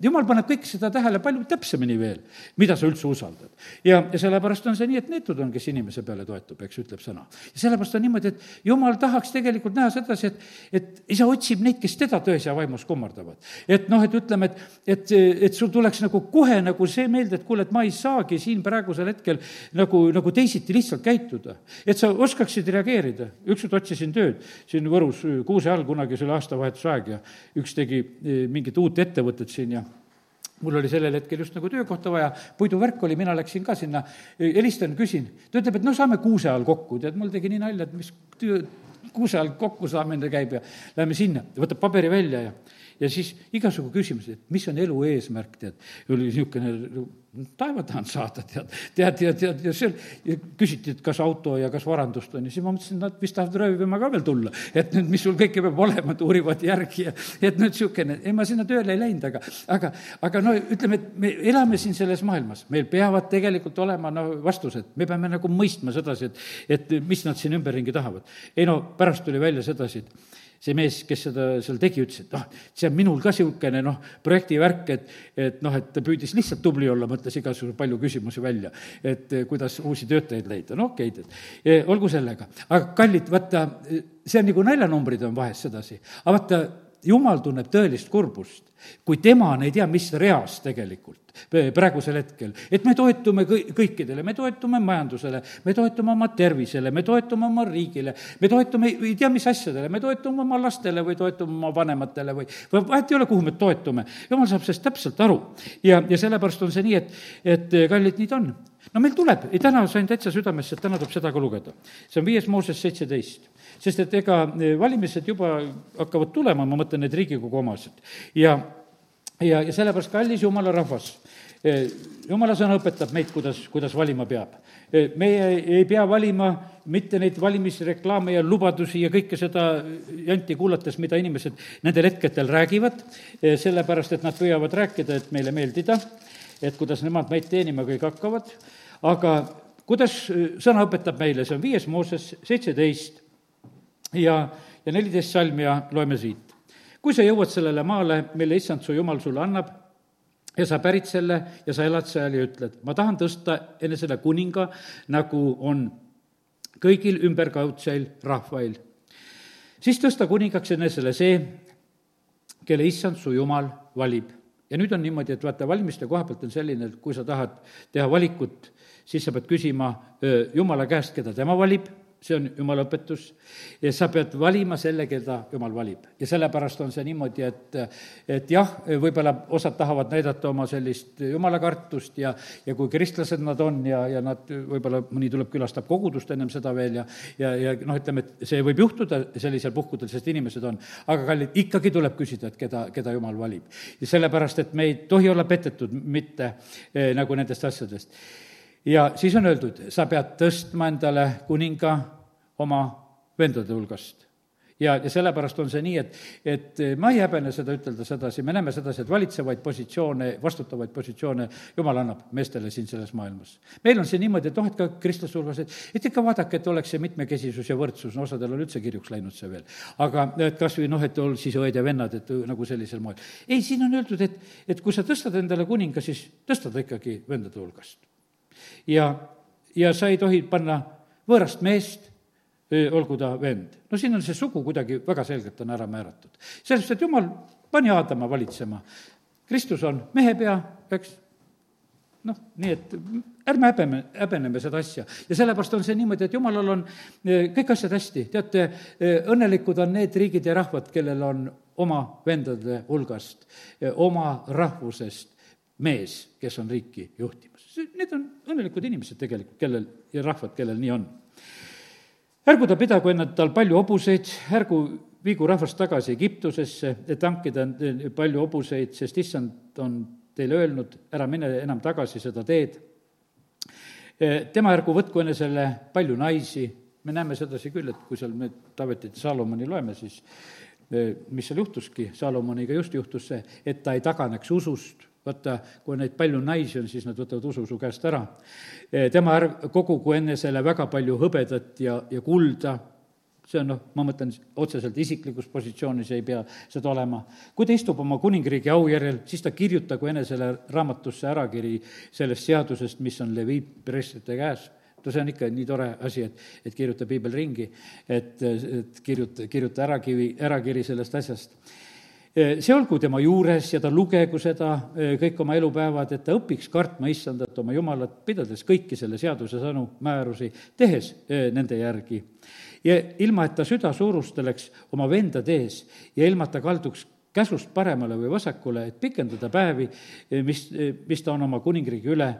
Speaker 1: jumal paneb kõike seda tähele palju täpsemini veel, mida sa üldse usaldad. ja, ja sellepärast on see nii, et neetud on, kes inimese peale toetub, eks, ütleb sõna. ja sellepärast on niimoodi, et jumal tahaks tegelikult näha sedasi, et, et isa otsib neid, kes teda tões ja vaimus kummardavad. et noh, et ütleme, et, et, et sul tuleks nagu kohe nagu see meelde, et kuule, et ma ei saagi siin praegusel hetkel nagu, nagu teisiti lihtsalt käituda. et sa oskaksid reageerida. ükskord otsisin tööd siin Võrus Kuuse all, kunagi see oli aastavahetuse aeg ja üks tegi eh, mingit uut ettevõtet siin ja mul oli sellel hetkel just nagu töökohta vaja, puiduvärk oli, mina läksin ka sinna, helistan, küsin. ta ütleb, et no saame kuuse all kokku, tead, mul tegi nii nalja, et mis töö, kuuse all kokku saamine käib ja lähme sinna, võtab paberi välja ja ja siis igasugu küsimused, et mis on elu eesmärk, tead, oli niisugune taeva tahan saada, tead, tead, tead, tead, ja seal ja küsiti, et kas auto ja kas varandust on. Ja siis ma mõtlesin, nad vist tahavad röövima ka veel tulla. et nüüd, mis sul kõike peab olema, et uurivad järgi ja et nüüd niisugune, ei ma sinna tööle ei läinud, aga, aga, aga no ütleme, et me elame siin selles maailmas, meil peavad tegelikult olema no vastused, me peame nagu mõistma sedasi, et, et mis nad siin ümberringi tahavad. ei no pärast tuli välja sedasi, et see mees, kes seda seal tegi, ütles, et noh, see on minul ka niisugune noh, projektivärk, et, et noh, et ta püüdis lihtsalt tubli olla, mõtles igasugu palju küsimusi välja, et eh, kuidas uusi töötajaid leida, no okei, tead, eh, olgu sellega. aga kallid, vaata, see on nagu naljanumbrid on vahest sedasi, aga vaata, jumal tunneb tõelist kurbust, kui tema on ei tea mis reas tegelikult praegusel hetkel. et me toetume kõi-, kõikidele, me toetume majandusele, me toetume oma tervisele, me toetume oma riigile, me toetume ei tea mis asjadele, me toetume oma lastele või toetume oma vanematele või, või vahet ei ole, kuhu me toetume. jumal saab sellest täpselt aru. ja, ja sellepärast on see nii, et, et kallid, nii ta on no meil tuleb, täna sain täitsa südamesse, et täna tuleb seda ka lugeda. see on viies Mooses seitseteist. sest et ega valimised juba hakkavad tulema, ma mõtlen need Riigikogu omased. ja ja, ja sellepärast, kallis jumala rahvas, jumala sõna õpetab meid, kuidas, kuidas valima peab. meie ei pea valima mitte neid valimisreklaame ja lubadusi ja kõike seda janti kuulates, mida inimesed nendel hetkedel räägivad, sellepärast et nad püüavad rääkida, et meile meeldida, et kuidas nemad meid teenima kõik hakkavad, aga kuidas sõna õpetab meile, see on viies Mooses seitseteist ja, ja neliteist salm ja loeme siit. Kui sa jõuad sellele maale, mille issand su jumal sulle annab, ja sa pärid selle ja sa elad seal ja ütled, ma tahan tõsta enesele kuninga, nagu on kõigil ümberkaudseil rahvail. siis tõsta kuningaks enesele see, kelle issand su jumal valib. ja nüüd on niimoodi, et vaata, valimiste koha pealt on selline, et kui sa tahad teha valikut, siis sa pead küsima Jumala käest, keda tema valib see on jumala õpetus, ja sa pead valima selle, keda jumal valib. ja sellepärast on see niimoodi, et, et jah, võib-olla osad tahavad näidata oma sellist jumalakartust ja, ja kui kristlased nad on ja, ja nad võib-olla, mõni tuleb, külastab kogudust ennem seda veel ja, ja, ja noh, ütleme, et see võib juhtuda sellisel puhkudel, sest inimesed on, aga kallid, ikkagi tuleb küsida, et keda, keda jumal valib. ja sellepärast, et me ei tohi olla petetud mitte eh, nagu nendest asjadest ja siis on öeldud, sa pead tõstma endale kuninga oma vendade hulgast. ja, ja sellepärast on see nii, et, et ma ei häbene seda ütelda sedasi, me näeme sedasi, et valitsevaid positsioone, vastutavaid positsioone Jumal annab meestele siin selles maailmas. meil on see niimoodi, et noh, et ka kristlaste hulgas, et, et ikka vaadake, et oleks see mitmekesisus ja võrdsus, no osadel on üldse kirjuks läinud see veel. aga et kas või noh, et ol siis õed ja vennad, et nagu sellisel moel. ei, siin on öeldud, et, et kui sa tõstad endale kuninga, siis tõsta ta ikkagi vendade hulgast ja, ja sa ei tohi panna võõrast meest, olgu ta vend. no siin on see sugu kuidagi väga selgelt on ära määratud. sellest, et jumal pani Aadama valitsema. Kristus on mehe pea, eks, noh, nii et ärme häbeme, häbeneme seda asja. ja sellepärast on see niimoodi, et jumalal on kõik asjad hästi. teate, õnnelikud on need riigid ja rahvad, kellel on oma vendade hulgast, oma rahvusest mees, kes on riiki juhtimas need on õnnelikud inimesed tegelikult, kellel ja rahvad, kellel nii on. ärgu ta pidagu enne tal palju hobuseid, ärgu viigu rahvast tagasi Egiptusesse, et hankida palju hobuseid, sest issand on teile öelnud, ära mine enam tagasi seda teed. tema ärgu võtku enesele palju naisi, me näeme sedasi küll, et kui seal me Taavetit ja Salomoni loeme, siis mis seal juhtuski, Salomoniga just juhtus see, et ta ei taganeks usust vaata, kui neid palju naisi on, siis nad võtavad usu su käest ära. tema ärg-, kogugu enne selle väga palju hõbedat ja, ja kulda, see on noh, ma mõtlen otseselt isiklikus positsioonis ei pea seda olema. kui ta istub oma kuningriigi aujärjel, siis ta kirjutagu enesele raamatusse ärakiri sellest seadusest, mis on Levi preestrite käes no see on ikka nii tore asi, et, et kirjuta piibel ringi, et, et kirjuta, kirjuta ärakivi, ärakiri sellest asjast see olgu tema juures ja ta lugegu seda kõik oma elupäevad, et ta õpiks kartma issandat oma Jumalat, pidades kõiki selle seaduse sõnu, määrusi, tehes nende järgi. ja ilma, et ta süda suurusteleks oma vendade ees ja ilma, et ta kalduks käsust paremale või vasakule, et pikendada päevi, mis, mis ta on oma kuningriigi üle,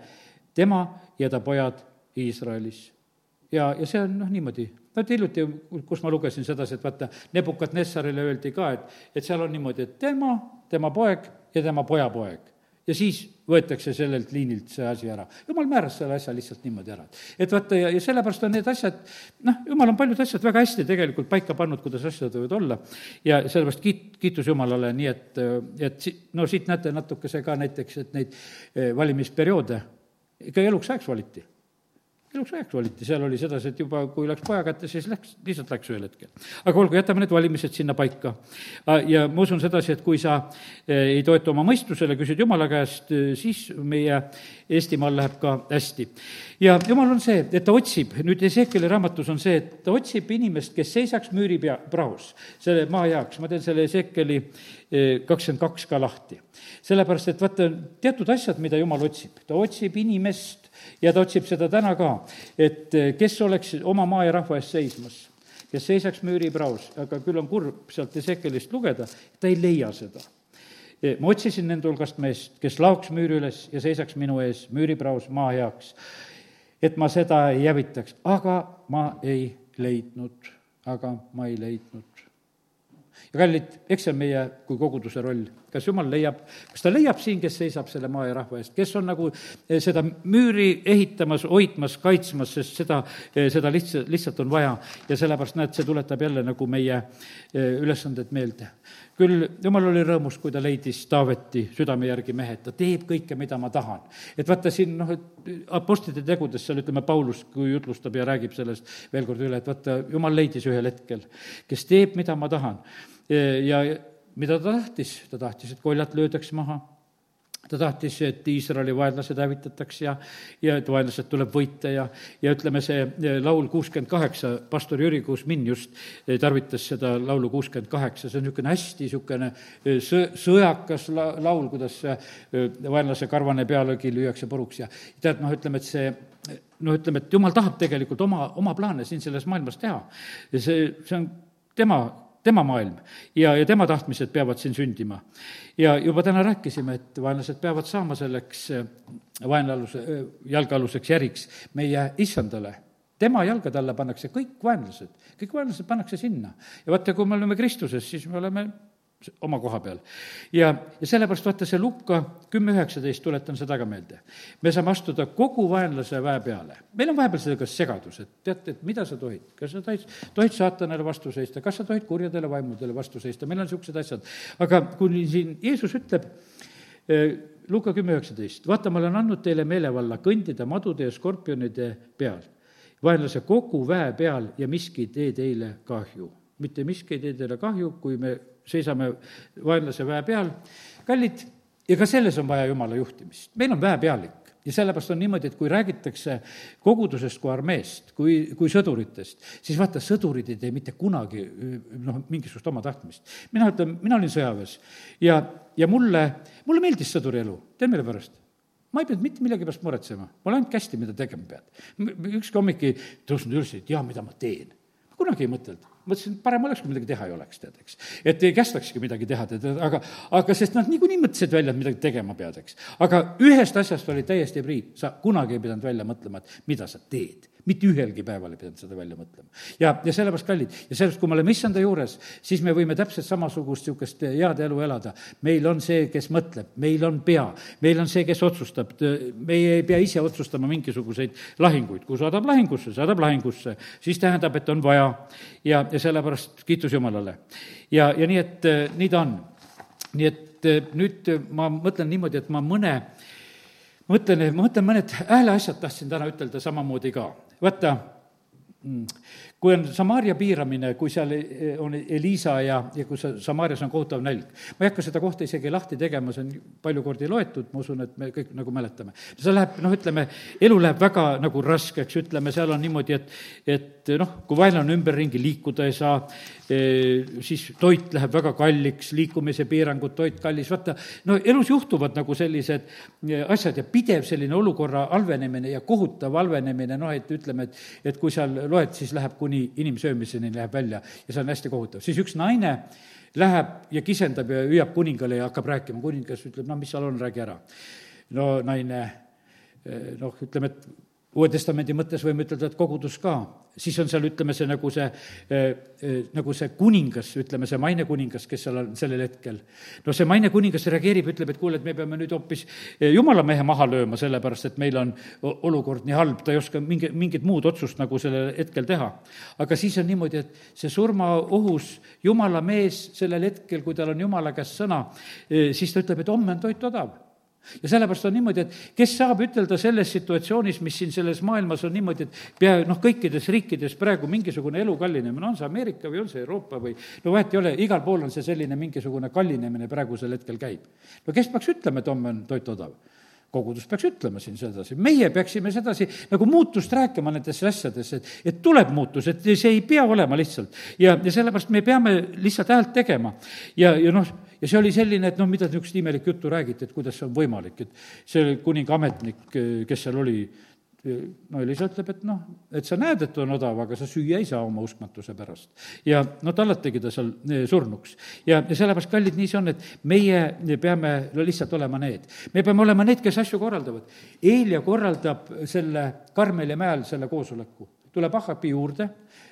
Speaker 1: tema ja ta pojad Iisraelis. ja, ja see on noh, niimoodi no et hiljuti, kus ma lugesin sedasi, et vaata, Nebukadnessarile öeldi ka, et, et seal on niimoodi, et tema, tema poeg ja tema pojapoeg. ja siis võetakse sellelt liinilt see asi ära. jumal määras selle asja lihtsalt niimoodi ära. et vaata, ja, ja sellepärast on need asjad, noh, jumal on paljud asjad väga hästi tegelikult paika pannud, kuidas asjad võivad olla, ja sellepärast kiit-, kiitus Jumalale, nii et, et si-, no siit näete natukese ka näiteks, et neid eh, valimisperioode ikka eluks ajaks valiti eluks ajaks valiti, seal oli sedasi, et juba kui läks poja kätte, siis läks, lihtsalt läks ühel hetkel. aga olgu, jätame need valimised sinna paika. ja ma usun sedasi, et kui sa eh, ei toetu oma mõistusele, küsid Jumala käest, eh, siis meie Eestimaal läheb ka hästi. ja Jumal on see, et ta otsib, nüüd Ezekieli raamatus on see, et ta otsib inimest, kes seisaks müüri pea, praos, selle maa heaks, ma teen selle Ezekieli eh, kakskümmend kaks ka lahti. sellepärast, et vaata, teatud asjad, mida Jumal otsib, ta otsib inimest, ja ta otsib seda täna ka, et eh, kes oleks oma maa ja rahva eest seismas, kes seisaks müüripraos, aga küll on kurb sealt Ezekielist lugeda, ta ei leia seda eh, ma otsisin nende hulgast meest, kes laoks müüri üles ja seisaks minu ees müüripraos maa heaks, et ma seda ei hävitaks, aga ma ei leidnud, aga ma ei leidnud. Ja kallid, eks see on meie kui koguduse roll. kas jumal leiab, kas ta leiab siin, kes seisab selle maa ja rahva eest, kes on nagu eh, seda müüri ehitamas, hoidmas, kaitsmas, sest seda, eh, seda lihtsalt, lihtsalt on vaja. ja sellepärast, näed, see tuletab jälle nagu meie eh, ülesanded meelde küll jumal oli rõõmus, kui ta leidis Taaveti südame järgi mehe, et ta teeb kõike, mida ma tahan. et vaata siin noh, et apostlite tegudes seal ütleme, Paulus, kui jutlustab ja räägib sellest veel kord üle, et vaata, jumal leidis ühel hetkel, kes teeb, mida ma tahan. ja mida ta tahtis, ta tahtis, et koljat löödaks maha ta tahtis, et Iisraeli vaenlased hävitataks ja, ja et vaenlased tuleb võita ja, ja ütleme, see eh, laul kuuskümmend kaheksa, pastor Jüri Kuusmin just eh, tarvitas seda laulu kuuskümmend kaheksa, see on niisugune hästi niisugune eh, sõ-, sõjakas la-, laul, kuidas vaenlase karvane pealegi lüüakse puruks ja tead, noh, ütleme, et see no ütleme, et jumal tahab tegelikult oma, oma plaane siin selles maailmas teha. ja see, see on tema tema maailm ja, ja tema tahtmised peavad siin sündima. ja juba täna rääkisime, et vaenlased peavad saama selleks äh, vaenlaaluse, äh, jalgealuseks järiks meie issandale tema jalgade alla pannakse kõik vaenlased, kõik vaenlased pannakse sinna. ja vaata, kui me oleme Kristuses, siis me oleme oma koha peal. ja, ja sellepärast vaata see Lukka kümme üheksateist, tuletan seda ka meelde. me saame astuda kogu vaenlase väe peale. meil on vahepeal sellega segadus, et teate, et mida sa tohid, kas sa tohid, tohid saatanale vastu seista, kas sa tohid kurjadele vaimudele vastu seista, meil on niisugused asjad. aga kui siin Jeesus ütleb, eh, Luka kümme üheksateist, vaata, ma olen andnud teile meelevalla kõndida madude ja skorpionide peal, vaenlase kogu väe peal ja miski ei tee teile kahju mitte miski ei tee teile kahju, kui me seisame vaenlase väe peal. kallid, ja ka selles on vaja Jumala juhtimist. meil on väepealik ja sellepärast on niimoodi, et kui räägitakse kogudusest kui armeest, kui, kui sõduritest, siis vaata, sõdurid ei tee mitte kunagi noh, mingisugust oma tahtmist. mina ütlen, mina olin sõjaväes ja, ja mulle, mulle meeldis sõduri elu, tead mille pärast? ma ei pidanud mitte millegi pärast muretsema, mul ainult kästi, mida tegema pead. ükski hommik ei tõusnud üles, et jaa, mida ma teen. kunagi ei mõtelnud mõtlesin, parem oleks, kui midagi teha ei oleks, tead, eks. et ei kästakski midagi teha, tead, aga, aga sest nad niikuinii mõtlesid välja, et midagi tegema pead, eks. aga ühest asjast oli täiesti prii, sa kunagi ei pidanud välja mõtlema, et mida sa teed mitte ühelgi päeval ei pidanud seda välja mõtlema. ja, ja sellepärast, kallid, ja sellepärast, kui me oleme issanda juures, siis me võime täpselt samasugust niisugust head elu elada. meil on see, kes mõtleb, meil on pea, meil on see, kes otsustab, meie ei pea ise otsustama mingisuguseid lahinguid, kui saadab lahingusse, saadab lahingusse, siis tähendab, et on vaja ja, ja sellepärast kiitus Jumalale. ja, ja nii, et nii ta on. nii et nüüd ma mõtlen niimoodi, et ma mõne mõtlen, ma mõtlen, mõned hääleasjad tahtsin täna ütelda samamoodi ka. vaata, mm, kui on Samaaria piiramine, kui seal e, on Elisa ja, ja kus Samaarias on kohutav nälg. ma ei hakka seda kohta isegi lahti tegema, see on palju kordi loetud, ma usun, et me kõik nagu mäletame. see läheb, noh, ütleme, elu läheb väga nagu raskeks, ütleme, seal on niimoodi, et, et noh, kui vaenlane ümberringi liikuda ei saa, e, siis toit läheb väga kalliks, liikumise piirangud, toit kallis, vaata, no elus juhtuvad nagu sellised e, asjad ja pidev selline olukorra halvenemine ja kohutav halvenemine, noh, et ütleme, et, et kui seal loed, siis läheb kuni kuni inimsöömiseni läheb välja ja see on hästi kohutav. siis üks naine läheb ja kisendab ja hüüab kuningale ja hakkab rääkima, kuningas ütleb, no mis seal on, räägi ära. no naine eh, noh, ütleme, et Uue Testamendi mõttes võime ütelda, et kogudus ka, siis on seal, ütleme, see nagu see äh,, äh, nagu see kuningas, ütleme, see maine kuningas, kes seal on sellel hetkel. no see maine kuningas reageerib, ütleb, et kuule, et me peame nüüd hoopis jumala mehe maha lööma, sellepärast et meil on olukord nii halb, ta ei oska mingi, mingit muud otsust nagu sellel hetkel teha. aga siis on niimoodi, et see surmaohus jumala mees sellel hetkel, kui tal on jumala käest sõna, siis ta ütleb, et homme on toit odav ja sellepärast on niimoodi, et kes saab ütelda selles situatsioonis, mis siin selles maailmas on niimoodi, et pea noh, kõikides riikides praegu mingisugune elu kallinemine, on see Ameerika või on see Euroopa või no vahet ei ole, igal pool on see selline mingisugune kallinemine praegusel hetkel käib. no kes peaks ütlema, et homme on toit odav? kogudus peaks ütlema siin sedasi, meie peaksime sedasi nagu muutust rääkima nendes asjades, et, et tuleb muutus, et see ei pea olema lihtsalt. ja, ja sellepärast me peame lihtsalt häält tegema ja, ja noh, ja see oli selline, et noh, mida niisugust imelikku juttu räägiti, et kuidas see on võimalik, et see kuninga ametnik, kes seal oli, no Elisa ütleb, et noh, et sa näed, et on odav, aga sa süüa ei saa oma uskmatuse pärast. ja no tallategi ta seal e, surnuks. ja, ja sellepärast, kallid, nii see on, et meie peame no lihtsalt olema need. me peame olema need, kes asju korraldavad. Eelia korraldab selle Karmeli mäel selle koosoleku tuleb Ahhabi juurde,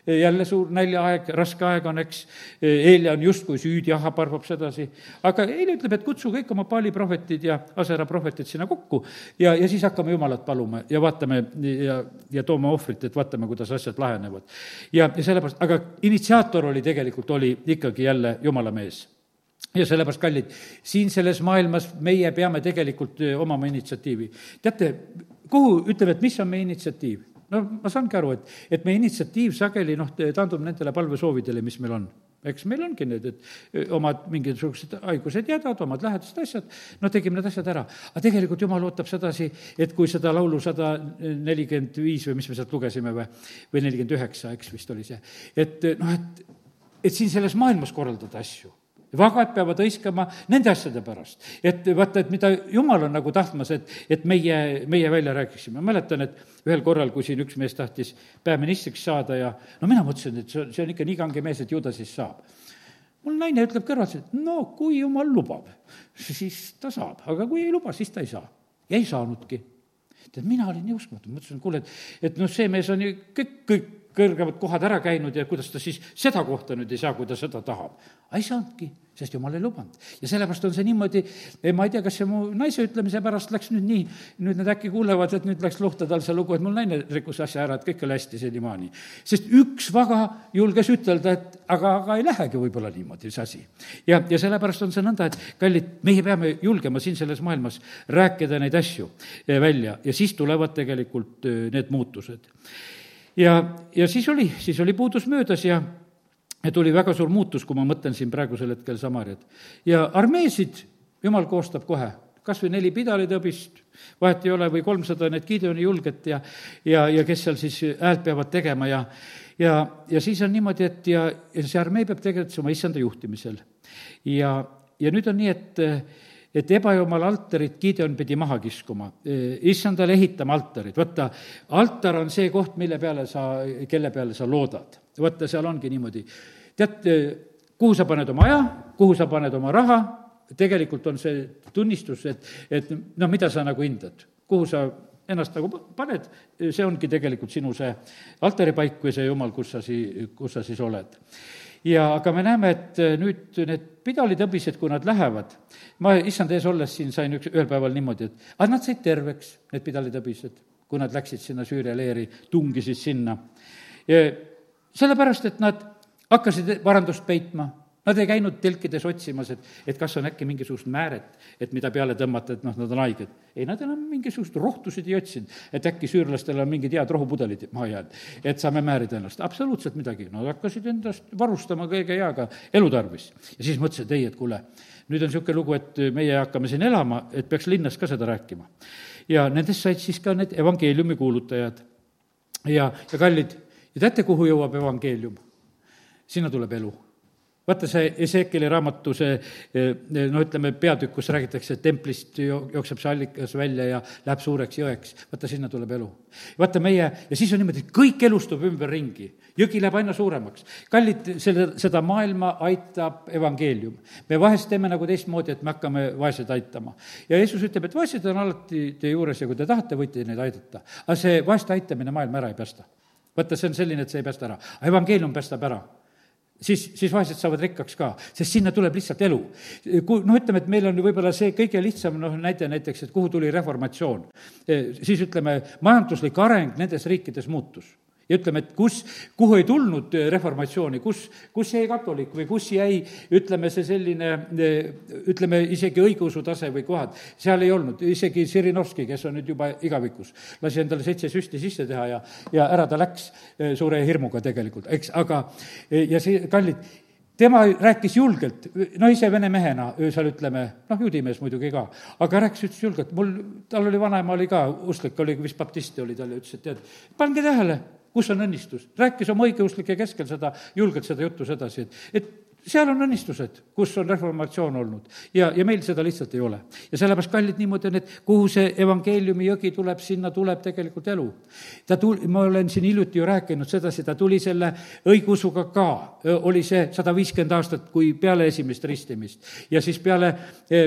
Speaker 1: jälle suur näljaaeg, raske aeg on, eks, Eelia on justkui süüdi, Ahhab arvab sedasi, aga Eelia ütleb, et kutsu kõik oma Paali prohvetid ja Asera prohvetid sinna kokku ja, ja siis hakkame Jumalat paluma ja vaatame ja, ja toome ohvrit, et vaatame, kuidas asjad lahenevad. ja, ja sellepärast, aga initsiaator oli tegelikult, oli ikkagi jälle Jumala mees ja sellepärast, kallid, siin selles maailmas meie peame tegelikult omama initsiatiivi. teate, kuhu, ütleme, et mis on meie initsiatiiv? No ma saangi aru, et, et meie initsiatiiv sageli noh, taandub nendele palvesoovidele, mis meil on eks meil ongi need, et omad mingisugused haigused, hädad, omad lähedased asjad, no tegime need asjad ära. aga tegelikult jumal ootab sedasi, et kui seda laulu sada nelikümmend viis või mis me sealt lugesime või, või nelikümmend üheksa, eks vist oli see, et noh, et, et siin selles maailmas korraldada asju vagad peavad hõiskama nende asjade pärast. et vaata, et mida jumal on nagu tahtmas, et, et meie, meie välja räägiksime. mäletan, et ühel korral, kui siin üks mees tahtis peaministriks saada ja no mina mõtlesin, et see on, see on ikka nii kange mees, et ju ta siis saab. mul naine ütleb kõrvalt, et no kui jumal lubab, siis ta saab, aga kui ei luba, siis ta ei saa. ja ei saanudki tead, mina olin nii uskumatu, mõtlesin, kuule, et, et noh, see mees on ju kõik, kõik kõrgemad kohad ära käinud ja kuidas ta siis seda kohta nüüd ei saa, kui ta seda tahab. ei saanudki, sest jumal ei lubanud. ja sellepärast on see niimoodi, ma ei tea, kas see mu naise ütlemise pärast läks nüüd nii, nüüd nad äkki kuulevad, et nüüd läks luhta tal see lugu, et mul naine rikkus asja ära, et kõik oli hästi senimaani. sest üks vaga julges ütelda, et aga, aga ei lähegi võib-olla niimoodi see asi. ja, ja sellepärast on see nõnda, et kallid, meie peame julgema siin selles maailmas rääkida neid asju välja ja siis tulevad tegelikult eh, need muutused ja, ja siis oli, siis oli puudus möödas ja ja tuli väga suur muutus, kui ma mõtlen siin praegusel hetkel Samariat. ja armeesid jumal koostab kohe, kas või neli pidalitõbist, vahet ei ole, või kolmsada need Gideoni julget ja ja, ja kes seal siis häält peavad tegema ja ja, ja siis on niimoodi, et ja, ja see armee peab tegutsema issanda juhtimisel. ja, ja nüüd on nii, et et ebajumala altarit Gideon pidi maha kiskuma, issandale ehitama altarit, vaata, altar on see koht, mille peale sa, kelle peale sa loodad. vaata, seal ongi niimoodi. tead, kuhu sa paned oma aja, kuhu sa paned oma raha, tegelikult on see tunnistus, et, et noh, mida sa nagu hindad, kuhu sa ennast nagu paned, see ongi tegelikult sinu see altaripaik või see jumal, kus sa sii-, kus sa siis oled ja aga me näeme, et äh, nüüd need pidalitõbised, kui nad lähevad, ma issand ees olles siin sain üks, ühel päeval niimoodi, et aga nad said terveks, need pidalitõbised, kui nad läksid sinna Süüria leeri, tungisid sinna. sellepärast, et nad hakkasid varandust peitma Nad ei käinud telkides otsimas, et, et kas on äkki mingisugust määret, et mida peale tõmmata, et noh, nad on haiged. ei, nad enam mingisuguseid rohtusid ei otsinud, et äkki süürlastel on mingid head rohupudelid maha jäänud, et saame määrida ennast, absoluutselt midagi. Nad hakkasid endast varustama kõige heaga elutarvis. ja siis mõtlesid, ei, et kuule, nüüd on niisugune lugu, et meie hakkame siin elama, et peaks linnas ka seda rääkima. ja nendest said siis ka need evangeeliumi kuulutajad. ja, ja kallid, ja teate, kuhu jõuab evangeelium? sinna tuleb elu vaata see Ezekeli raamatu see no ütleme, peatükk, kus räägitakse, et templist jookseb see allikas välja ja läheb suureks jõeks, vaata sinna tuleb elu. vaata meie, ja siis on niimoodi, et kõik elustub ümberringi, jõgi läheb aina suuremaks. kallid, selle, seda maailma aitab evangeelium. me vahest teeme nagu teistmoodi, et me hakkame vaeseid aitama. ja Jeesus ütleb, et vaesed on alati teie juures ja kui te tahate, võite neid aidata. aga see vaeste aitamine maailma ära ei päästa vaata, see on selline, et see ei päästa ära. evangeelium päästab ära siis, siis vaesed saavad rikkaks ka, sest sinna tuleb lihtsalt elu. kui noh, ütleme, et meil on võib-olla see kõige lihtsam noh, näide näiteks, et kuhu tuli reformatsioon, siis ütleme, majanduslik areng nendes riikides muutus ja ütleme, et kus, kuhu ei tulnud äh, reformatsiooni, kus, kus jäi katolik või kus jäi, ütleme, see selline, äh, ütleme, isegi õigeusu tase või kohad, seal ei olnud, isegi Sirinovski, kes on nüüd juba igavikus, lasi endale seitse süsti sisse teha ja, ja ära ta läks äh, suure hirmuga tegelikult, eks, aga ja see, kallid, tema rääkis julgelt, no ise vene mehena, öösel ütleme, noh, juudimees muidugi ka, aga rääkis, ütles julgelt, mul, tal oli vanaema oli ka usklik, oli vist baptisti oli tal ja ütles, et tead, pange tähele, kus on õnnistus. rääkis oma õigeusklike keskel seda, julgelt seda juttu sedasi, et, et seal on õnnistused, kus on reformatsioon olnud ja, ja meil seda lihtsalt ei ole. ja sellepärast, kallid, niimoodi on, et kuhu see evangeeliumi jõgi tuleb, sinna tuleb tegelikult elu. ta tul-, ma olen siin hiljuti ju rääkinud sedasi, ta tuli selle õigeusuga ka, oli see sada viiskümmend aastat, kui peale esimest ristimist. ja siis peale,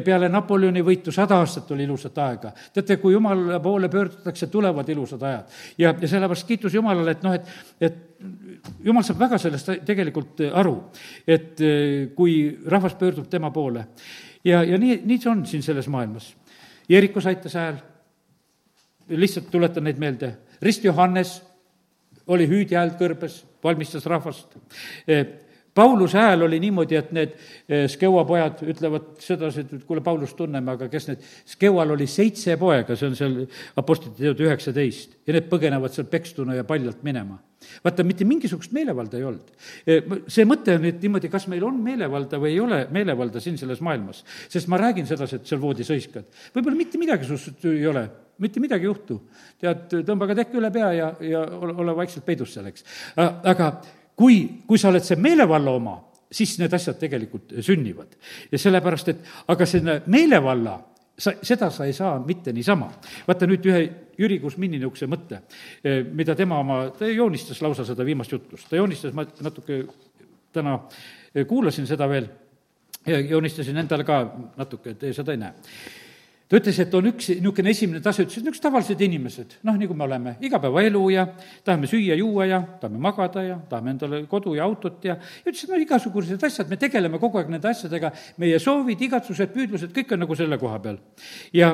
Speaker 1: peale Napoleoni võitu sada aastat oli ilusat aega. teate, kui jumala poole pöördutakse, tulevad ilusad ajad. ja, ja sellepärast kiitus Jumalale, et noh, et, et jumal saab väga sellest tegelikult aru, et eh, kui rahvas pöördub tema poole. ja, ja nii, nii see on siin selles maailmas. Jeerikus aitas hääl, lihtsalt tuletan neid meelde, Rist Johannes oli hüüdi häält kõrbes, valmistas rahvast. Pauluse hääl oli niimoodi, et need eh, Skeua pojad ütlevad sedasi, et kuule, Paulust tunneme, aga kes need, Skeual oli seitse poega, see on seal Apostlite teod üheksateist, ja need põgenevad seal pekstuna ja paljalt minema vaata, mitte mingisugust meelevalda ei olnud. Eh, see mõte on nüüd niimoodi, kas meil on meelevalda või ei ole meelevalda siin selles maailmas. sest ma räägin sedasi, et seal voodis hõiskad. võib-olla mitte midagi sinust ei ole, mitte midagi ei juhtu. tead, tõmba ka tekk üle pea ja, ja ole, ole vaikselt peidus seal, eks. aga kui, kui sa oled see meelevalla oma, siis need asjad tegelikult sünnivad. ja sellepärast, et aga selle meelevalla, sa, seda sa ei saa mitte niisama. vaata nüüd ühe Jüri Kusmini niisuguse mõtte, eh, mida tema oma, ta joonistas lausa seda viimast jutlust, ta joonistas, ma natuke täna eh, kuulasin seda veel, joonistasin endale ka natuke, et seda ei näe ta ütles, et on üks niisugune esimene tase, ütles, et niisugused tavalised inimesed, noh, nagu me oleme, igapäevaelu ja tahame süüa-juua ja tahame magada ja tahame endale kodu ja autot ja, ütles, et no igasugused asjad, me tegeleme kogu aeg nende asjadega, meie soovid, igatsused, püüdlused, kõik on nagu selle koha peal. ja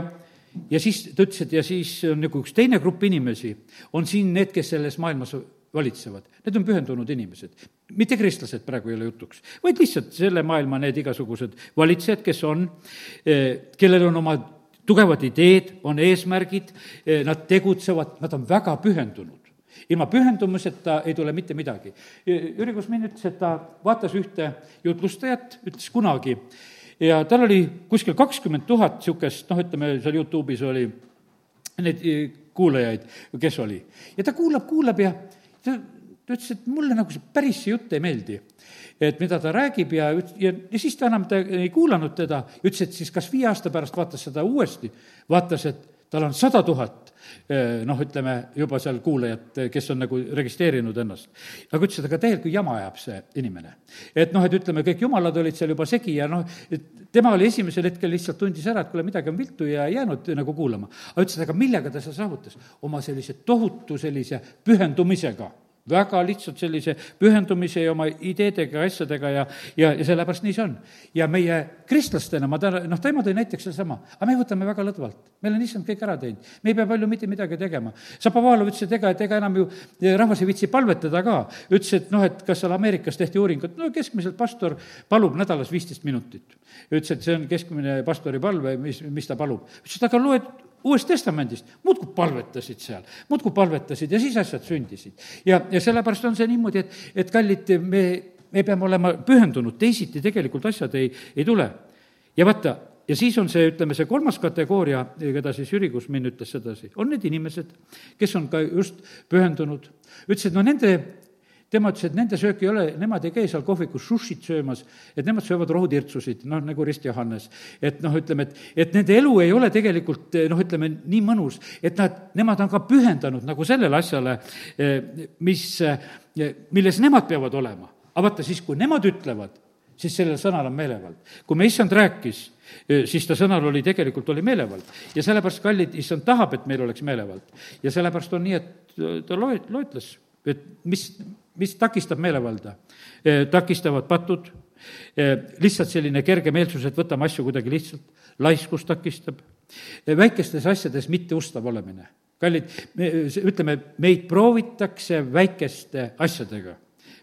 Speaker 1: ja siis ta ütles, et ja siis on nagu üks teine grupp inimesi, on siin need, kes selles maailmas valitsevad, need on pühendunud inimesed. mitte kristlased praegu ei ole jutuks, vaid lihtsalt selle maailma need igasugused valitsejad, kes on, eh, kellel on oma tugevad ideed, on eesmärgid, eh, nad tegutsevad, nad on väga pühendunud. ilma pühendumuseta ei tule mitte midagi. Jüri Kusmin ütles, et ta vaatas ühte jutlustajat, ütles kunagi, ja tal oli kuskil kakskümmend tuhat niisugust, noh, ütleme, seal Youtube'is oli neid eh, kuulajaid, kes oli. ja ta kuulab, kuulab ja ta, ta ütles, et mulle nagu see päris see jutt ei meeldi et mida ta räägib ja, ja, ja siis ta enam ta ei kuulanud teda, ütles, et siis kas viie aasta pärast vaatas seda uuesti, vaatas, et tal on sada tuhat eh, noh, ütleme juba seal kuulajat, kes on nagu registreerinud ennast. aga ütles, et aga täielikku jama ajab see inimene. et noh, et ütleme, kõik jumalad olid seal juba segi ja noh, et tema oli esimesel hetkel lihtsalt tundis ära, et kuule, midagi on viltu ja jäänud nagu kuulama. aga ütles, et aga millega ta seda saavutas? oma sellise tohutu sellise pühendumisega väga lihtsalt sellise pühendumise ja oma ideedega, asjadega ja, ja, ja sellepärast nii see on. ja meie kristlastena, ma täna, noh, teema tõi näiteks sedasama, aga me võtame väga lõdvalt. meil on issand kõik ära teinud, me ei pea palju mitte midagi tegema. Zapovalov ütles, et ega, et ega enam ju rahvas ei viitsi palvetada ka. ütles, et noh, et kas seal Ameerikas tehti uuringut, no keskmiselt pastor palub nädalas viisteist minutit. ütles, et see on keskmine pastori palve, mis, mis ta palub. ütles, et aga loed Uuest Testamendist, muudkui palvetasid seal, muudkui palvetasid ja siis asjad sündisid. ja, ja sellepärast on see niimoodi, et, et kallid, me, me peame olema pühendunud, teisiti tegelikult asjad ei, ei tule. ja vaata, ja siis on see, ütleme, see kolmas kategooria, keda siis Jüri Kusmin ütles sedasi, on need inimesed, kes on ka just pühendunud, ütles, et no nende tema ütles, et nende söök ei ole, nemad ei käi seal kohvikus sushit söömas, et nemad söövad rohutirtsusid, noh, nagu Rist Johannes. et noh, ütleme, et, et nende elu ei ole tegelikult noh, ütleme nii mõnus, et nad, nemad on ka pühendanud nagu sellele asjale, eh, mis, eh, milles nemad peavad olema. aga vaata, siis kui nemad ütlevad, siis sellel sõnal on meelevald. kui me issand rääkis, eh, siis ta sõnal oli, tegelikult oli meelevald. ja sellepärast, kallid, issand tahab, et meil oleks meelevald. ja sellepärast on nii, et ta loet-, loetles, et mis, mis takistab meelevalda? takistavad patud, lihtsalt selline kergemeelsus, et võtame asju kuidagi lihtsalt, laiskus takistab, väikestes asjades mitteustav olemine. kallid, me, ütleme, meid proovitakse väikeste asjadega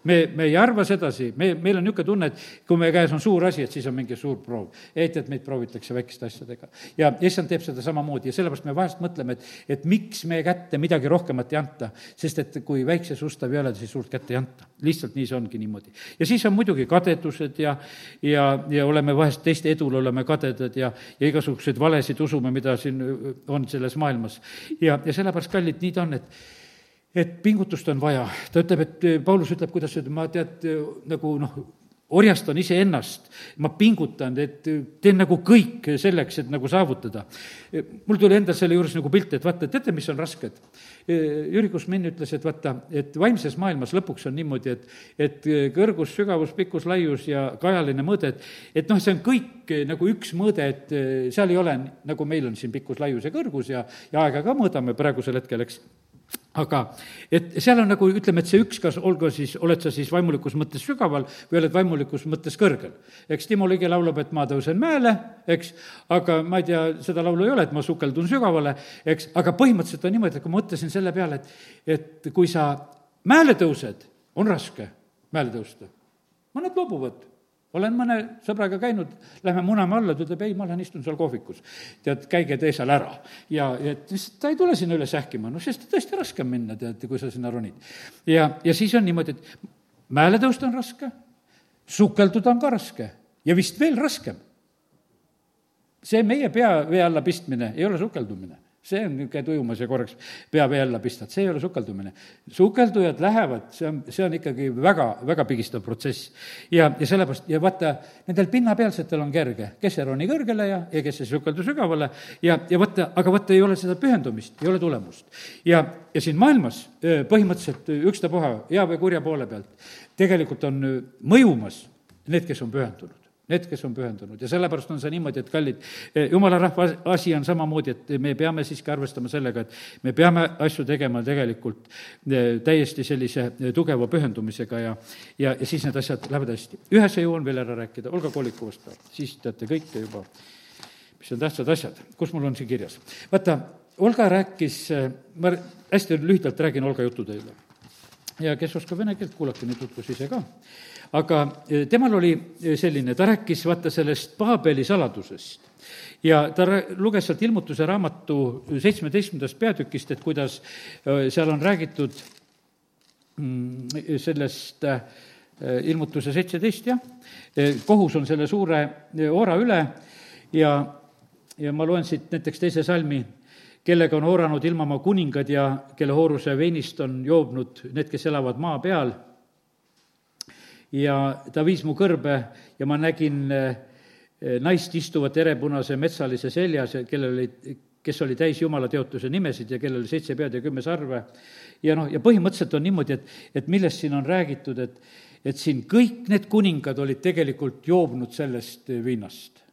Speaker 1: me, me ei arva sedasi, me, meil on niisugune tunne, et kui meie käes on suur asi, et siis on mingi suur proov. et, et meid proovitakse väikeste asjadega. ja issand teeb seda samamoodi ja sellepärast me vahest mõtleme, et, et miks meie kätte midagi rohkemat ei anta, sest et kui väikses ustav ei ole, siis suurt kätte ei anta. lihtsalt nii see ongi niimoodi. ja siis on muidugi kadedused ja, ja, ja oleme vahest teiste edul oleme kadedad ja, ja igasuguseid valesid usume, mida siin on selles maailmas. ja, ja sellepärast, kallid, nii ta on, et et pingutust on vaja, ta ütleb, et Paulus ütleb, kuidas ütleb, ma tead, nagu noh, orjastan iseennast, ma pingutan, et teen nagu kõik selleks, et nagu saavutada. mul tuli endal selle juures nagu pilt, et vaata, teate, mis on rasked? Jüri Kusmin ütles, et vaata, et vaimses maailmas lõpuks on niimoodi, et, et kõrgus, sügavus, pikkus, laius ja kajaline mõõde, et, et noh, see on kõik nagu üks mõõde, et seal ei ole, nagu meil on siin pikkus, laius ja kõrgus ja, ja aega ka mõõdame praegusel hetkel, eks aga et seal on nagu, ütleme, et see üks, kas olgu siis, oled sa siis vaimulikus mõttes sügaval või oled vaimulikus mõttes kõrgel. eks Timo Ligi laulab, et ma tõusen mäele, eks, aga ma ei tea, seda laulu ei ole, et ma sukeldun sügavale, eks, aga põhimõtteliselt on niimoodi, et kui ma mõtlesin selle peale, et, et kui sa mäele tõused, on raske mäele tõusta. mõned loobuvad olen mõne sõbraga käinud, lähme muname alla, ta ütleb, ei, ma lähen istun seal kohvikus. tead, käige tee seal ära. ja, et ta ei tule sinna üles ähkima, noh, sest tõesti raske on minna, tead, kui sa sinna ronid. ja, ja siis on niimoodi, et mäele tõusta on raske, sukelduda on ka raske ja vist veel raskem. see meie pea vee alla pistmine ei ole sukeldumine see on niisugune tujumas ja korraks pea vee alla pistad, see ei ole sukeldumine. sukeldujad lähevad, see on, see on ikkagi väga, väga pigistav protsess. ja, ja sellepärast, ja vaata, nendel pinnapealsetel on kerge, kes ei roni kõrgele ja, ja kes ei sukeldu sügavale ja, ja vaata, aga vaata, ei ole seda pühendumist, ei ole tulemust. ja, ja siin maailmas põhimõtteliselt ükstapuha hea või kurja poole pealt tegelikult on mõjumas need, kes on pühendunud Need, kes on pühendunud ja sellepärast on see niimoodi, et kallid, eh, jumala rahva asi on samamoodi, et me peame siiski arvestama sellega, et me peame asju tegema tegelikult eh, täiesti sellise eh, tugeva pühendumisega ja ja, ja siis need asjad lähevad hästi. ühe asja jõuan veel ära rääkida, Olga Kolikuvast ka, siis teate kõike juba, mis on tähtsad asjad. kus mul on siin kirjas? vaata, Olga rääkis, ma hästi lühidalt räägin Olga jutu teile. Ja kes oskab vene keelt, kuulake nüüd tutvusi ise ka. Aga eh, temal oli eh, selline, ta rääkis vaata sellest Paabeli saladusest. Ja ta luges sealt ilmutuse raamatu seitsmeteistkümnendast peatükist, et kuidas eh, seal on räägitud mm, sellest ilmutuse seitseteist, jah, kohus on selle suure oora üle ja, ja ma loen siit näiteks teise salmi, kellega on ooranud ilmamaa kuningad ja kelle hooruse veinist on joobnud need, kes elavad maa peal ja ta viis mu kõrbe ja ma nägin eh, naist istuvat erepunase metsalise seljas, kellel oli, kes oli täis Jumala teotuse nimesid ja kellel oli seitse pead ja kümme sarve. ja noh, ja põhimõtteliselt on niimoodi, et, et millest siin on räägitud, et, et siin kõik need kuningad olid tegelikult joobnud sellest viinast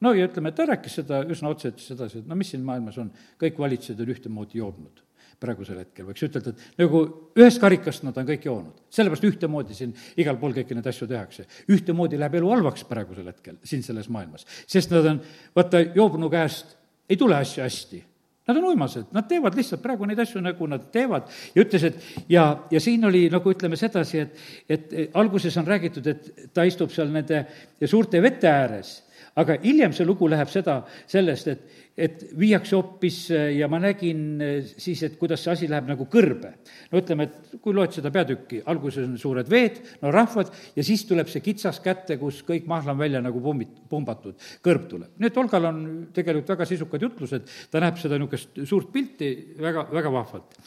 Speaker 1: no ja ütleme, ta rääkis seda üsna otse, ütles sedasi, et no mis siin maailmas on, kõik valitsejad on ühtemoodi joobnud praegusel hetkel, võiks ütelda, et nagu ühest karikast nad on kõik joonud. sellepärast ühtemoodi siin igal pool kõiki neid asju tehakse. ühtemoodi läheb elu halvaks praegusel hetkel siin selles maailmas, sest nad on, vaata, joobnu käest ei tule asju hästi Nad on uimased, nad teevad lihtsalt praegu neid asju, nagu nad teevad ja ütles, et ja, ja siin oli nagu ütleme sedasi, et, et alguses on räägitud, et ta istub seal nende suurte vete ääres aga hiljem see lugu läheb seda, sellest, et, et viiakse hoopis ja ma nägin siis, et kuidas see asi läheb nagu kõrbe. no ütleme, et kui loed seda peatükki, alguses on suured veed, no rahvad, ja siis tuleb see kitsas kätte, kus kõik mahla on välja nagu pumbit-, pumbatud, kõrb tuleb. nii et Olgal on tegelikult väga sisukad jutlused, ta näeb seda niisugust suurt pilti väga, väga vahvalt.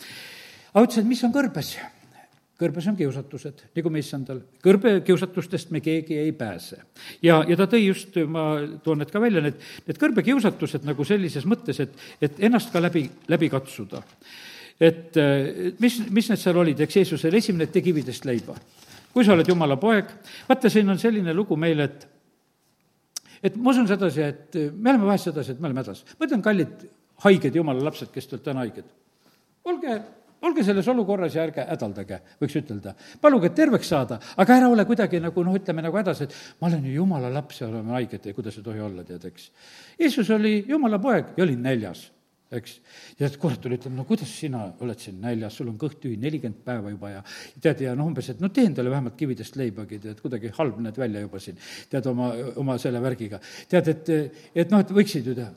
Speaker 1: aga ütles, et mis on kõrbes kõrbes on kiusatused, nagu me issandal. kõrbekiusatustest me keegi ei pääse. ja, ja ta tõi just, ma toon need ka välja, need, need kõrbekiusatused nagu sellises mõttes, et, et ennast ka läbi, läbi katsuda. et mis, mis need seal olid, eks Jeesusel esimene, et tee kividest leiba. kui sa oled jumala poeg, vaata, siin on selline lugu meil, et et ma usun sedasi, et me oleme vahest sedasi, et me oleme hädas. ma ütlen, kallid haiged jumala lapsed, kes te olete täna haiged, olge olge selles olukorras ja ärge hädaldage, võiks ütelda. paluge terveks saada, aga ära ole kuidagi nagu noh, ütleme nagu hädas, et ma olen ju jumala laps ja oleme haiged ja kuidas ei tohi olla, tead, eks. Jeesus oli jumala poeg ja oli näljas, eks. ja kurat tuli, ütleb, no kuidas sina oled siin näljas, sul on kõht tühi nelikümmend päeva juba ja tead, ja noh, umbes, et no tee endale vähemalt kividest leibagi, tead, kuidagi halb näed välja juba siin, tead, oma, oma selle värgiga. tead, et, et noh, et võiksid ju teha.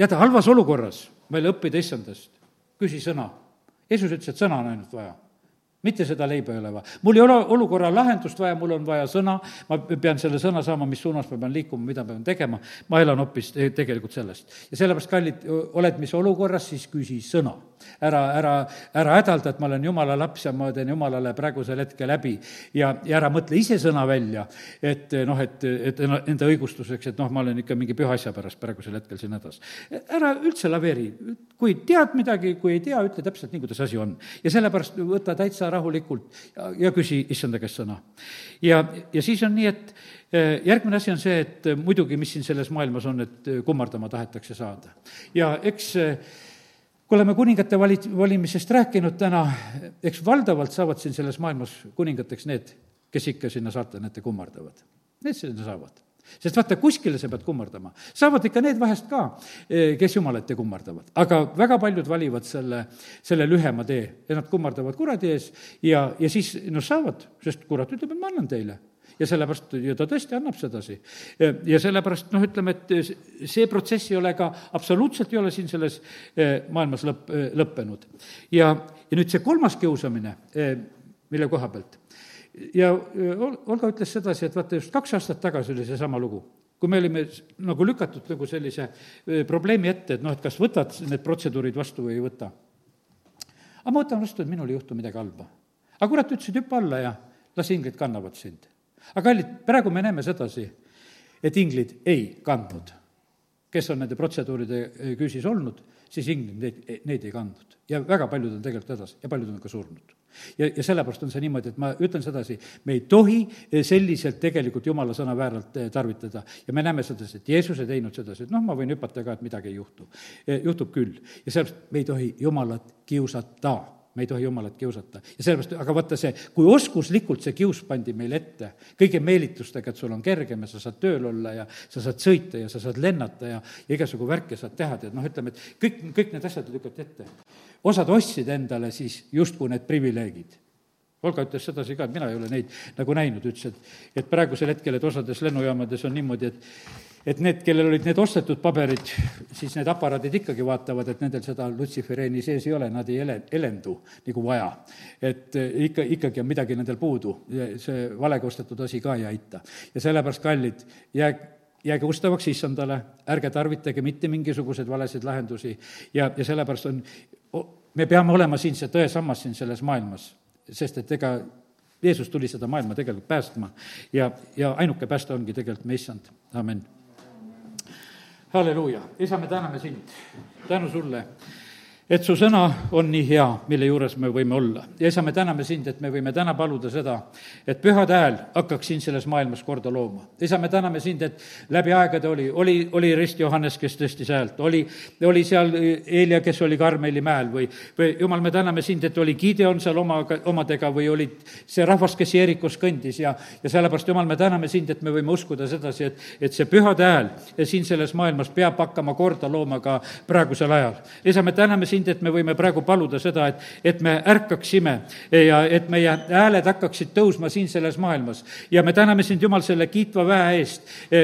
Speaker 1: tead, halvas olukorras meil õppida issandast, küsi sõna Jeesus ütles, et sõna on ainult vaja mitte seda leiba ei ole vaja. mul ei ole olukorra lahendust vaja, mul on vaja sõna, ma pean selle sõna saama, mis suunas ma pean liikuma, mida pean tegema, ma elan hoopis tegelikult sellest. ja sellepärast, kallid, oled mis olukorras, siis küsi sõna. Ära, ära, ära hädalda, et ma olen jumala laps ja ma teen jumalale praegusel hetkel läbi. ja, ja ära mõtle ise sõna välja, et noh, et, et enda õigustuseks, et noh, ma olen ikka mingi püha asja pärast praegusel hetkel siin hädas. ära üldse laveeri, kui tead midagi, kui ei tea, ütle täpselt nii, kuidas asi on. ja sellepärast võta täitsa rahulikult ja, ja küsi issanda käest sõna. ja, ja siis on nii, et eh, järgmine asi on see, et muidugi, mis siin selles maailmas on, et kummardama tahetakse saada. ja eks kui oleme kuningate vali-, valimisest rääkinud täna, eks valdavalt saavad siin selles maailmas kuningateks need, kes ikka sinna saatan ette kummardavad. Need sinna saavad sest vaata, kuskile sa pead kummardama. saavad ikka need vahest ka, eh, kes Jumala ette kummardavad. aga väga paljud valivad selle, selle lühema tee ja nad kummardavad kuradi ees ja, ja siis noh, saavad, sest kurat ütleb, et ma annan teile ja sellepärast ju ta tõesti annab sedasi. ja sellepärast noh, ütleme, et see protsess ei ole ka, absoluutselt ei ole siin selles eh, maailmas lõpp, eh, lõppenud. ja, ja nüüd see kolmas kiusamine, eh, mille koha pealt, ja Olga ütles sedasi, et vaata, just kaks aastat tagasi oli seesama lugu kui me olime nagu lükatud nagu sellise probleemi ette, et noh, et kas võtad need protseduurid vastu või ei võta. aga ma võtan vastu, et minul ei juhtu midagi halba. aga kurat ütles, et hüppa alla ja las inglid kannavad sind aga kallid, praegu me näeme sedasi, et inglid ei kandnud. kes on nende protseduuride eh, küüsis olnud, siis inglid neid, neid ei kandnud. ja väga paljud on tegelikult hädas ja paljud on ka surnud. ja, ja sellepärast on see niimoodi, et ma ütlen sedasi, me ei tohi eh, selliselt tegelikult jumala sõna vääralt eh, tarvitada. ja me näeme sedasi, et Jeesus ei teinud sedasi, et noh, ma võin hüpata ka, et midagi ei juhtu. juhtub küll. ja sellepärast me ei tohi jumalat kiusata me ei tohi Jumalat kiusata. ja sellepärast, aga vaata see, kui oskuslikult see kius pandi meile ette, kõigi meelitustega, et sul on kergem ja sa saad tööl olla ja sa saad sõita ja sa saad lennata ja, ja igasugu värke saad teha, tead, noh, ütleme, et kõik, kõik need asjad lükati ette. osad ostsid endale siis justkui need privileegid Olga ütles sedasi ka, et mina ei ole neid nagu näinud, ütles, et et praegusel hetkel, et osades lennujaamades on niimoodi, et et need, kellel olid need ostetud paberid, siis need aparaadid ikkagi vaatavad, et nendel seda lutsifereeni sees ei ole, nad ei ele-, elendu nagu vaja. et eh, ikka, ikkagi on midagi nendel puudu, see valega ostetud asi ka ei aita. ja sellepärast, kallid, jää, jääge ustavaks issandale, ärge tarvitage mitte mingisuguseid valesid lahendusi ja, ja sellepärast on, me peame olema siin see tõesammas siin selles maailmas, sest et ega Jeesus tuli seda maailma tegelikult päästma ja, ja ainuke pääste ongi tegelikult me issand, amin halleluuja, isa, me täname sind, tänu sulle et su sõna on nii hea, mille juures me võime olla. ja isa, me täname sind, et me võime täna paluda seda, et pühade hääl hakkaks siin selles maailmas korda looma. isa, me täname sind, et läbi aegade oli, oli, oli Rist Johannes, kes tõstis häält, oli, oli seal Eelia, kes oli Karmeli mäel või, või jumal, me täname sind, et oli Gideon seal omaga, omadega või olid see rahvas, kes Jeerikus kõndis ja, ja sellepärast, jumal, me täname sind, et me võime uskuda sedasi, et, et see pühade hääl siin selles maailmas peab hakkama korda looma ka praegusel ajal. isa, me täname sind, sind, et me võime praegu paluda seda, et, et me ärkaksime ja et meie hääled hakkaksid tõusma siin selles maailmas. ja me täname sind, Jumal, selle kiitva väe eest,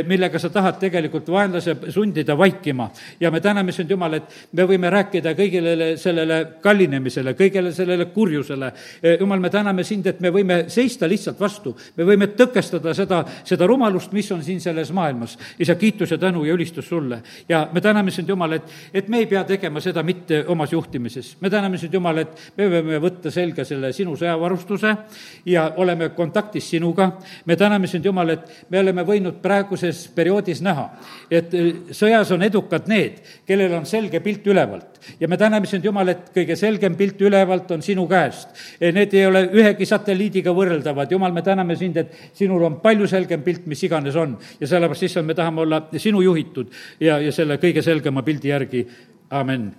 Speaker 1: millega sa tahad tegelikult vaenlase sundida vaikima. ja me täname sind, Jumal, et me võime rääkida kõigile sellele kallinemisele, kõigele sellele kurjusele. Jumal, me täname sind, et me võime seista lihtsalt vastu, me võime tõkestada seda, seda rumalust, mis on siin selles maailmas. isa, kiitus ja tänu ja ülistus sulle. ja me täname sind, Jumal, et, et me ei pea tegema seda mitte oma omas juhtimises. me täname sind, Jumal, et me võime võtta selga selle sinu sõjavarustuse ja oleme kontaktis sinuga. me täname sind, Jumal, et me oleme võinud praeguses perioodis näha, et äh, sõjas on edukad need, kellel on selge pilt ülevalt. ja me täname sind, Jumal, et kõige selgem pilt ülevalt on sinu käest. Need ei ole ühegi satelliidiga võrreldavad, Jumal, me täname sind, et sinul on palju selgem pilt, mis iganes on. ja sellepärast, issand, me tahame olla sinu juhitud ja, ja selle kõige selgema pildi järgi, amin